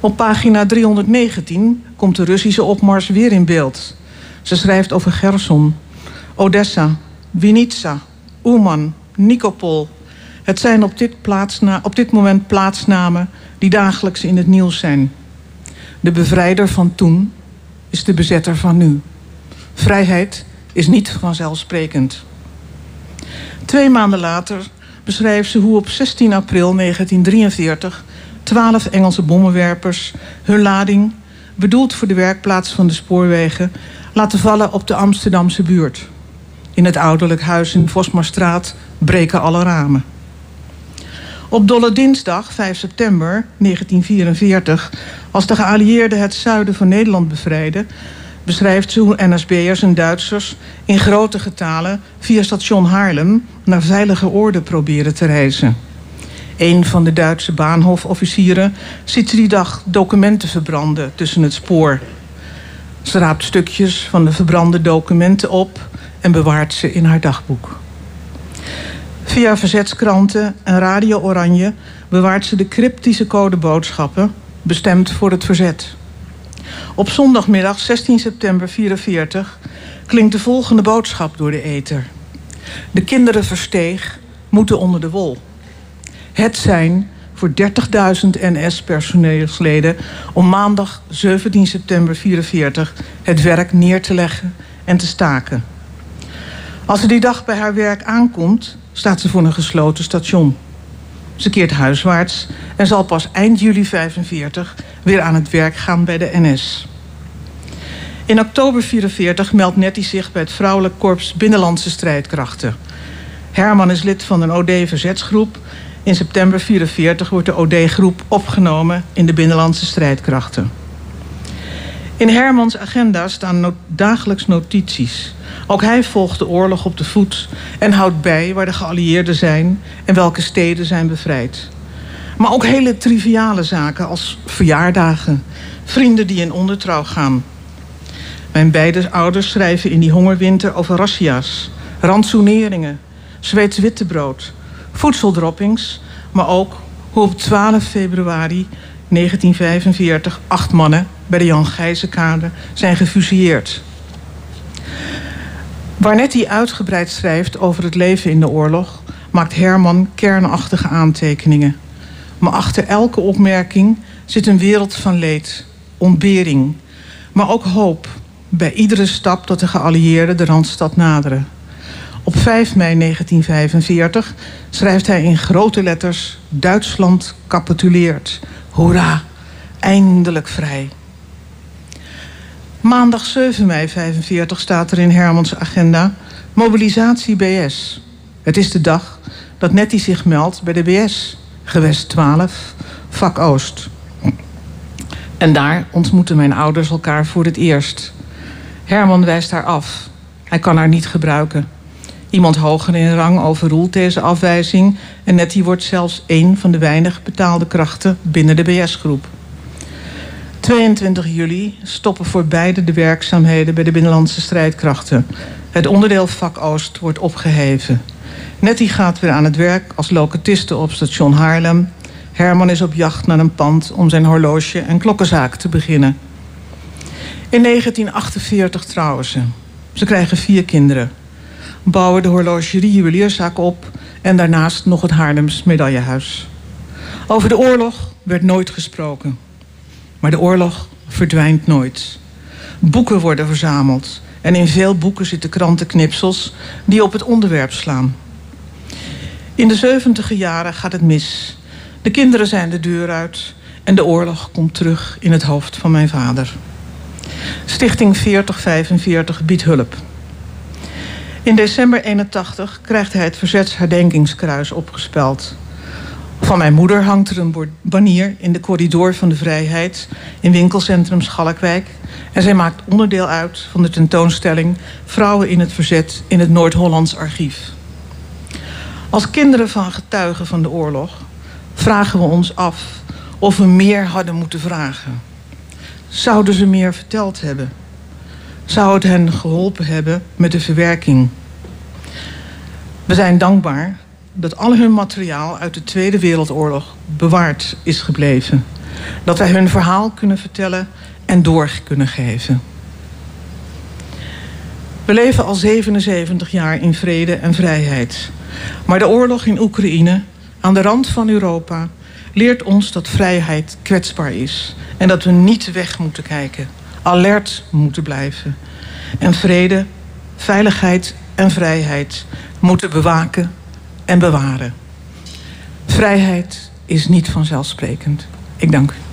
S23: Op pagina 319 komt de Russische opmars weer in beeld. Ze schrijft over Gerson, Odessa, Vinitsa, Uman, Nikopol. Het zijn op dit, op dit moment plaatsnamen die dagelijks in het nieuws zijn. De bevrijder van toen is de bezetter van nu. Vrijheid is niet vanzelfsprekend. Twee maanden later beschrijft ze hoe op 16 april 1943 twaalf Engelse bommenwerpers hun lading, bedoeld voor de werkplaats van de spoorwegen, laten vallen op de Amsterdamse buurt. In het ouderlijk huis in Vosmarstraat breken alle ramen. Op Dolle Dinsdag, 5 september 1944, als de geallieerden het zuiden van Nederland bevrijden, beschrijft ze hoe NSB'ers en Duitsers in grote getalen via station Haarlem naar veilige oorden proberen te reizen. Een van de Duitse baanhofofficieren ziet die dag documenten verbranden tussen het spoor. Ze raapt stukjes van de verbrande documenten op en bewaart ze in haar dagboek. Via verzetskranten en Radio Oranje bewaart ze de cryptische codeboodschappen bestemd voor het verzet. Op zondagmiddag 16 september 44 klinkt de volgende boodschap door de ether. De kinderen versteeg moeten onder de wol. Het zijn voor 30.000 NS-personeelsleden om maandag 17 september 44 het werk neer te leggen en te staken. Als ze die dag bij haar werk aankomt, staat ze voor een gesloten station. Ze keert huiswaarts en zal pas eind juli 45 weer aan het werk gaan bij de NS. In oktober 44 meldt Nettie zich bij het Vrouwelijk Korps Binnenlandse Strijdkrachten. Herman is lid van een OD-verzetsgroep. In september 44 wordt de OD-groep opgenomen in de Binnenlandse Strijdkrachten. In Hermans agenda staan dagelijks notities. Ook hij volgt de oorlog op de voet en houdt bij waar de geallieerden zijn en welke steden zijn bevrijd. Maar ook hele triviale zaken als verjaardagen, vrienden die in ondertrouw gaan. Mijn beide ouders schrijven in die hongerwinter over rassia's, rantsoeneringen, Zweeds wittebrood, voedseldroppings, maar ook hoe op 12 februari 1945 acht mannen bij de Jan Gijzenkade zijn gefusilleerd. Waar Nettie uitgebreid schrijft over het leven in de oorlog, maakt Herman kernachtige aantekeningen. Maar achter elke opmerking zit een wereld van leed, ontbering, maar ook hoop bij iedere stap dat de geallieerden de Randstad naderen. Op 5 mei 1945 schrijft hij in grote letters: Duitsland capituleert. Hoera, eindelijk vrij. Maandag 7 mei 45 staat er in Hermans agenda mobilisatie BS. Het is de dag dat Nettie zich meldt bij de BS, gewest 12, vak Oost. En daar ontmoeten mijn ouders elkaar voor het eerst. Herman wijst haar af. Hij kan haar niet gebruiken. Iemand hoger in rang overroelt deze afwijzing en Nettie wordt zelfs één van de weinig betaalde krachten binnen de BS-groep. 22 juli stoppen voor beide de werkzaamheden bij de Binnenlandse strijdkrachten. Het onderdeel vak Oost wordt opgeheven. Nettie gaat weer aan het werk als locatiste op station Haarlem. Herman is op jacht naar een pand om zijn horloge en klokkenzaak te beginnen. In 1948 trouwen ze. Ze krijgen vier kinderen. Bouwen de horlogerie juwelierszaak op en daarnaast nog het Haarlems medaillehuis. Over de oorlog werd nooit gesproken. Maar de oorlog verdwijnt nooit. Boeken worden verzameld en in veel boeken zitten krantenknipsels die op het onderwerp slaan. In de zeventiger jaren gaat het mis. De kinderen zijn de deur uit en de oorlog komt terug in het hoofd van mijn vader. Stichting 4045 biedt hulp. In december 81 krijgt hij het Verzetsherdenkingskruis opgespeld. Van mijn moeder hangt er een banier in de corridor van de vrijheid in winkelcentrum Schalkwijk. En zij maakt onderdeel uit van de tentoonstelling Vrouwen in het Verzet in het Noord-Hollands Archief. Als kinderen van getuigen van de oorlog vragen we ons af of we meer hadden moeten vragen. Zouden ze meer verteld hebben? Zou het hen geholpen hebben met de verwerking? We zijn dankbaar dat al hun materiaal uit de Tweede Wereldoorlog bewaard is gebleven. Dat wij hun verhaal kunnen vertellen en door kunnen geven. We leven al 77 jaar in vrede en vrijheid. Maar de oorlog in Oekraïne, aan de rand van Europa, leert ons dat vrijheid kwetsbaar is. En dat we niet weg moeten kijken, alert moeten blijven. En vrede, veiligheid en vrijheid moeten bewaken en bewaren. Vrijheid is niet vanzelfsprekend. Ik dank u.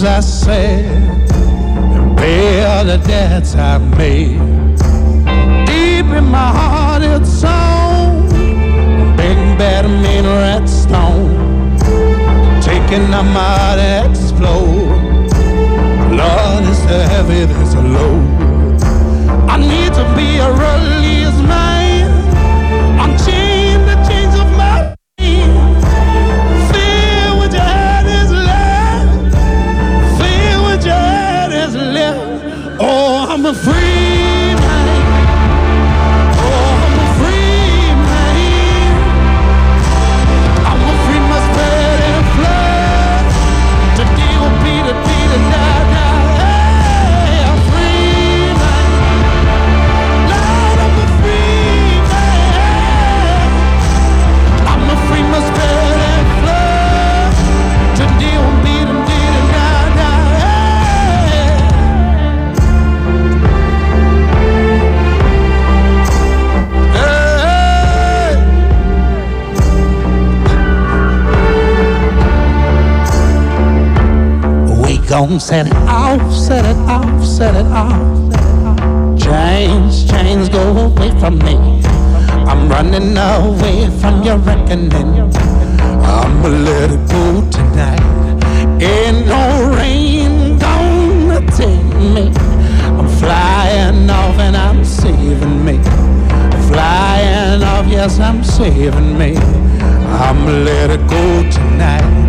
S20: songs I said, and pay all the debts I made. Deep in my heart, it's on. Big bad mean red stone, taking up my debts flow. Lord, it's heavy, there's a load. I need to be a release man. free. Don't set it off, set it off, set it off. Chains, chains, go away from me. I'm running away from your reckoning. I'm a little go tonight. Ain't no rain gonna take me. I'm flying off and I'm saving me. Flying off, yes, I'm saving me. I'm a little go tonight.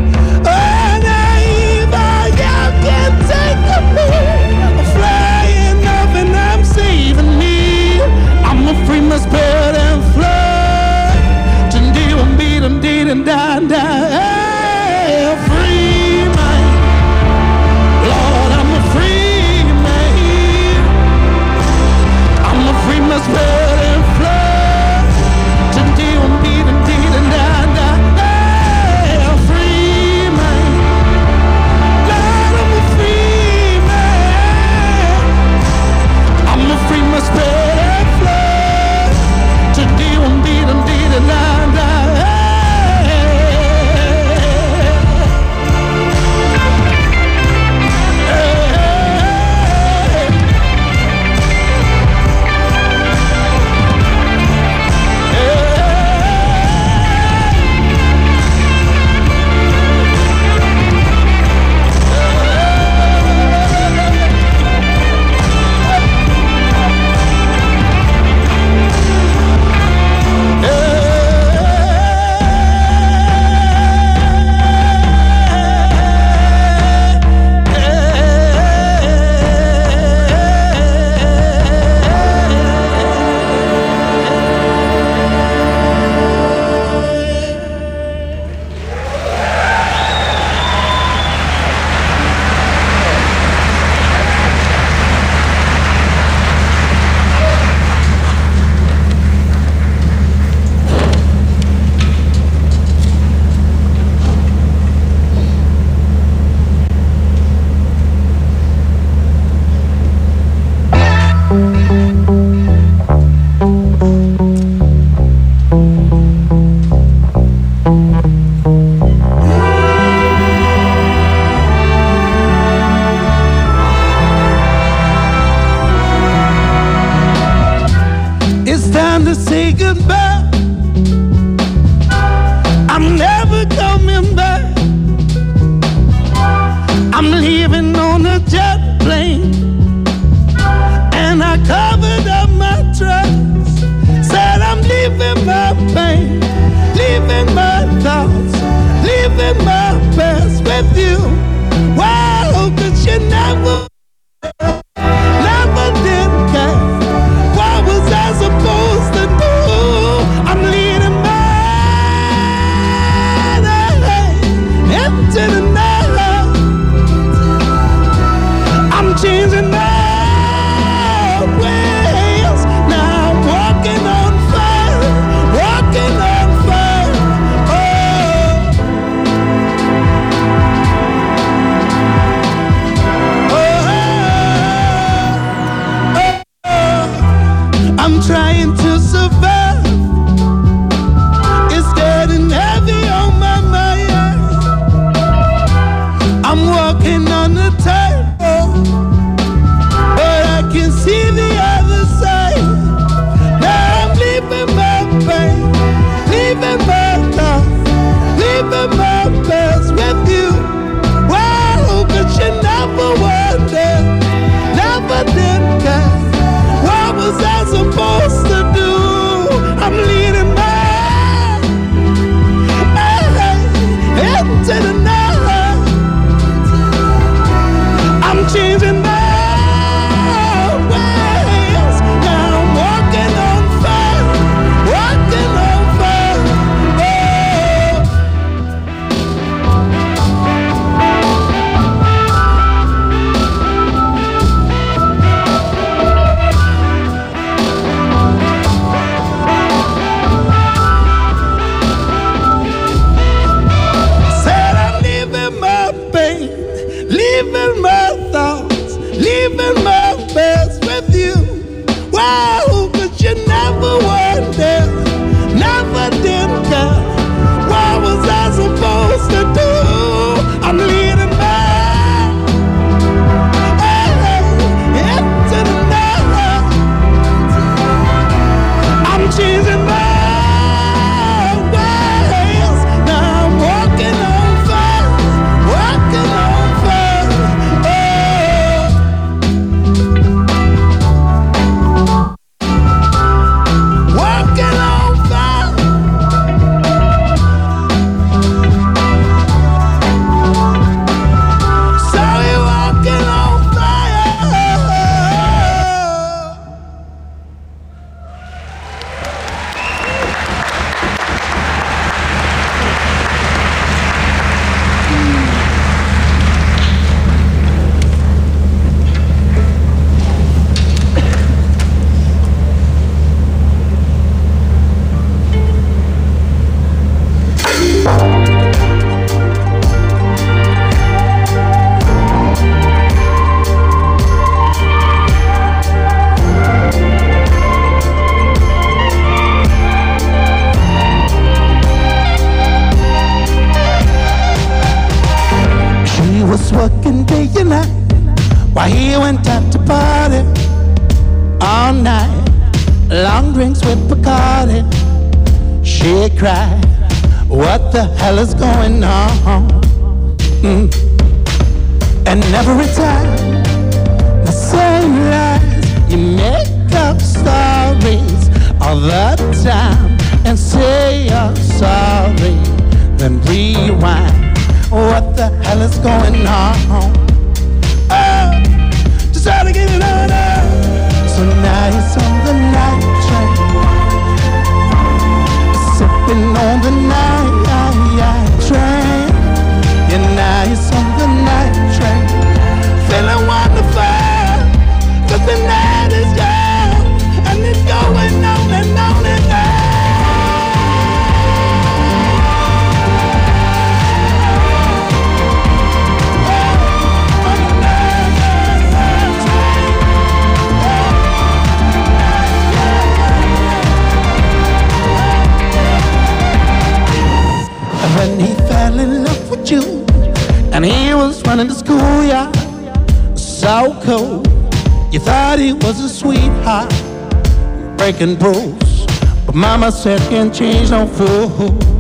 S20: But Mama said can't change no fool.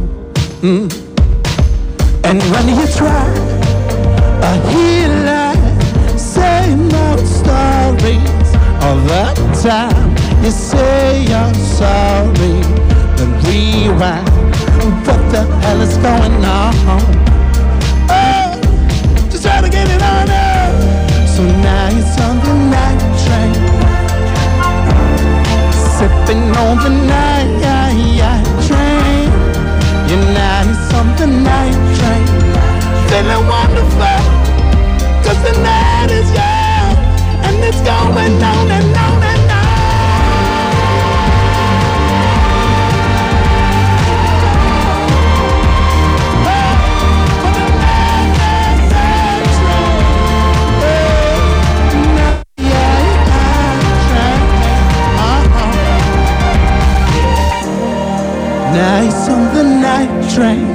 S20: Nice on the night train,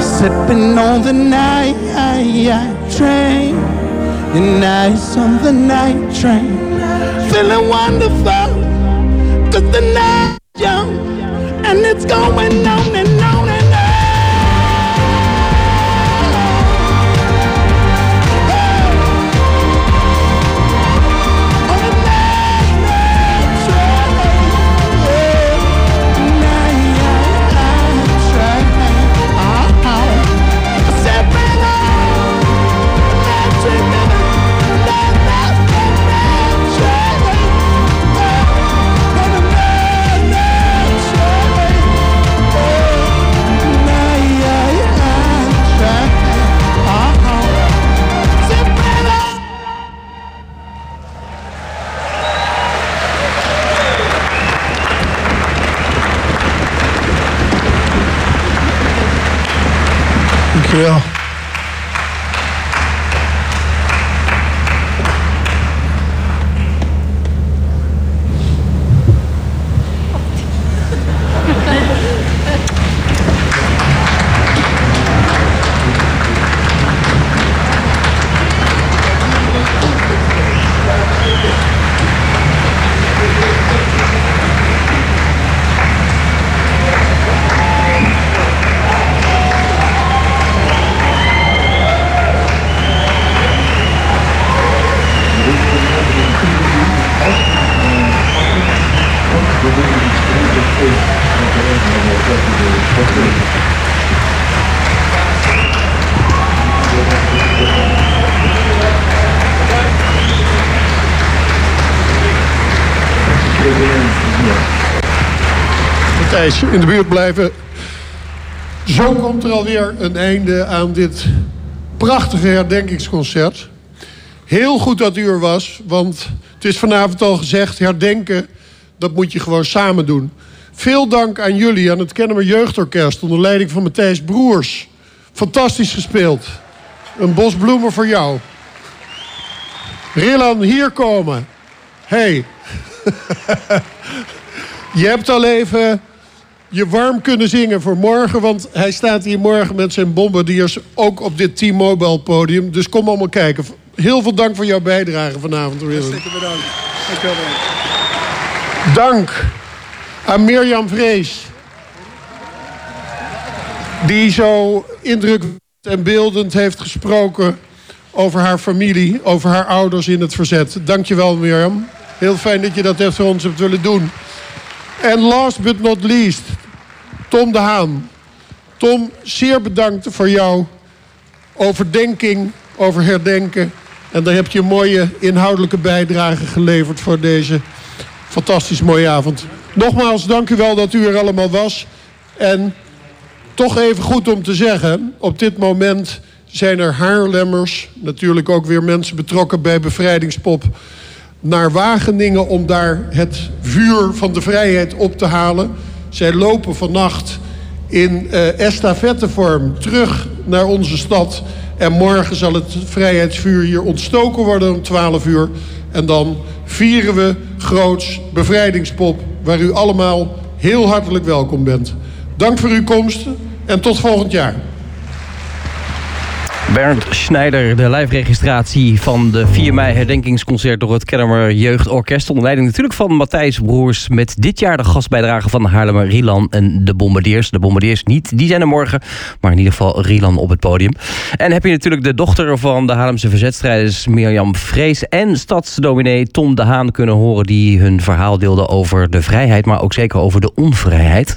S20: sipping on the night train. Nice on the night train, feeling wonderful. Cause the night's young, and it's going on and
S21: Dankjewel. In de buurt blijven. Zo komt er alweer een einde aan dit prachtige herdenkingsconcert. Heel goed dat u er was, want het is vanavond al gezegd... herdenken, dat moet je gewoon samen doen. Veel dank aan jullie, aan het Kennemer Jeugdorkest... onder leiding van Matthijs Broers. Fantastisch gespeeld. Een bos bloemen voor jou. Rillan, hier komen. Hey. *laughs* je hebt al even je warm kunnen zingen voor morgen. Want hij staat hier morgen met zijn bombardiers ook op dit T-Mobile podium. Dus kom allemaal kijken. Heel veel dank voor jouw bijdrage vanavond, Willem.
S24: Hartstikke bedankt. Dankjewel.
S21: Dank aan Mirjam Vrees. Die zo indrukwekkend en beeldend heeft gesproken over haar familie, over haar ouders in het verzet. Dankjewel Mirjam. Heel fijn dat je dat even voor ons hebt willen doen. En last but not least, Tom de Haan. Tom, zeer bedankt voor jouw overdenking, over herdenken. En daar heb je een mooie inhoudelijke bijdrage geleverd voor deze fantastisch mooie avond. Nogmaals, dank u wel dat u er allemaal was. En toch even goed om te zeggen, op dit moment zijn er Haarlemmers, natuurlijk ook weer mensen betrokken bij Bevrijdingspop, naar Wageningen om daar het vuur van de vrijheid op te halen. Zij lopen vannacht in eh estafettevorm terug naar onze stad. En morgen zal het vrijheidsvuur hier ontstoken worden om 12 uur. En dan vieren we groots bevrijdingspop, waar u allemaal heel hartelijk welkom bent. Dank voor uw komst en tot volgend jaar.
S25: Bernd Schneider, de live-registratie van de 4 mei herdenkingsconcert door het Kennemer Jeugdorkest. Onder leiding natuurlijk van Matthijs Broers. Met dit jaar de gastbijdrage van Haarlemmer Rielan en de Bombardiers. De Bombardiers niet, die zijn er morgen. Maar in ieder geval Rielan op het podium. En heb je natuurlijk de dochter van de Haarlemse verzetstrijders Mirjam Vrees. En stadsdominee Tom de Haan kunnen horen. Die hun verhaal deelden over de vrijheid. Maar ook zeker over de onvrijheid.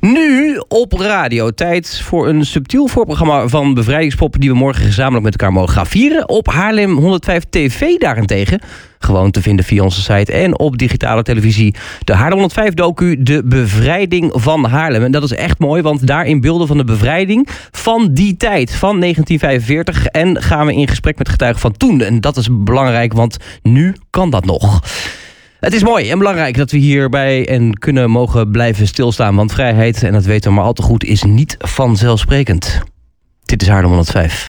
S25: Nu op radio. Tijd voor een subtiel voorprogramma van Bevrijdingspop. Die we morgen gezamenlijk met elkaar mogen gaan vieren. Op Haarlem 105 TV daarentegen. Gewoon te vinden via onze site en op digitale televisie. De Haarlem 105 docu De Bevrijding van Haarlem. En dat is echt mooi, want daarin beelden van de bevrijding van die tijd. Van 1945. En gaan we in gesprek met getuigen van toen. En dat is belangrijk, want nu kan dat nog. Het is mooi en belangrijk dat we hierbij en kunnen mogen blijven stilstaan. Want vrijheid, en dat weten we maar al te goed, is niet vanzelfsprekend. Dit is Haarlem 105.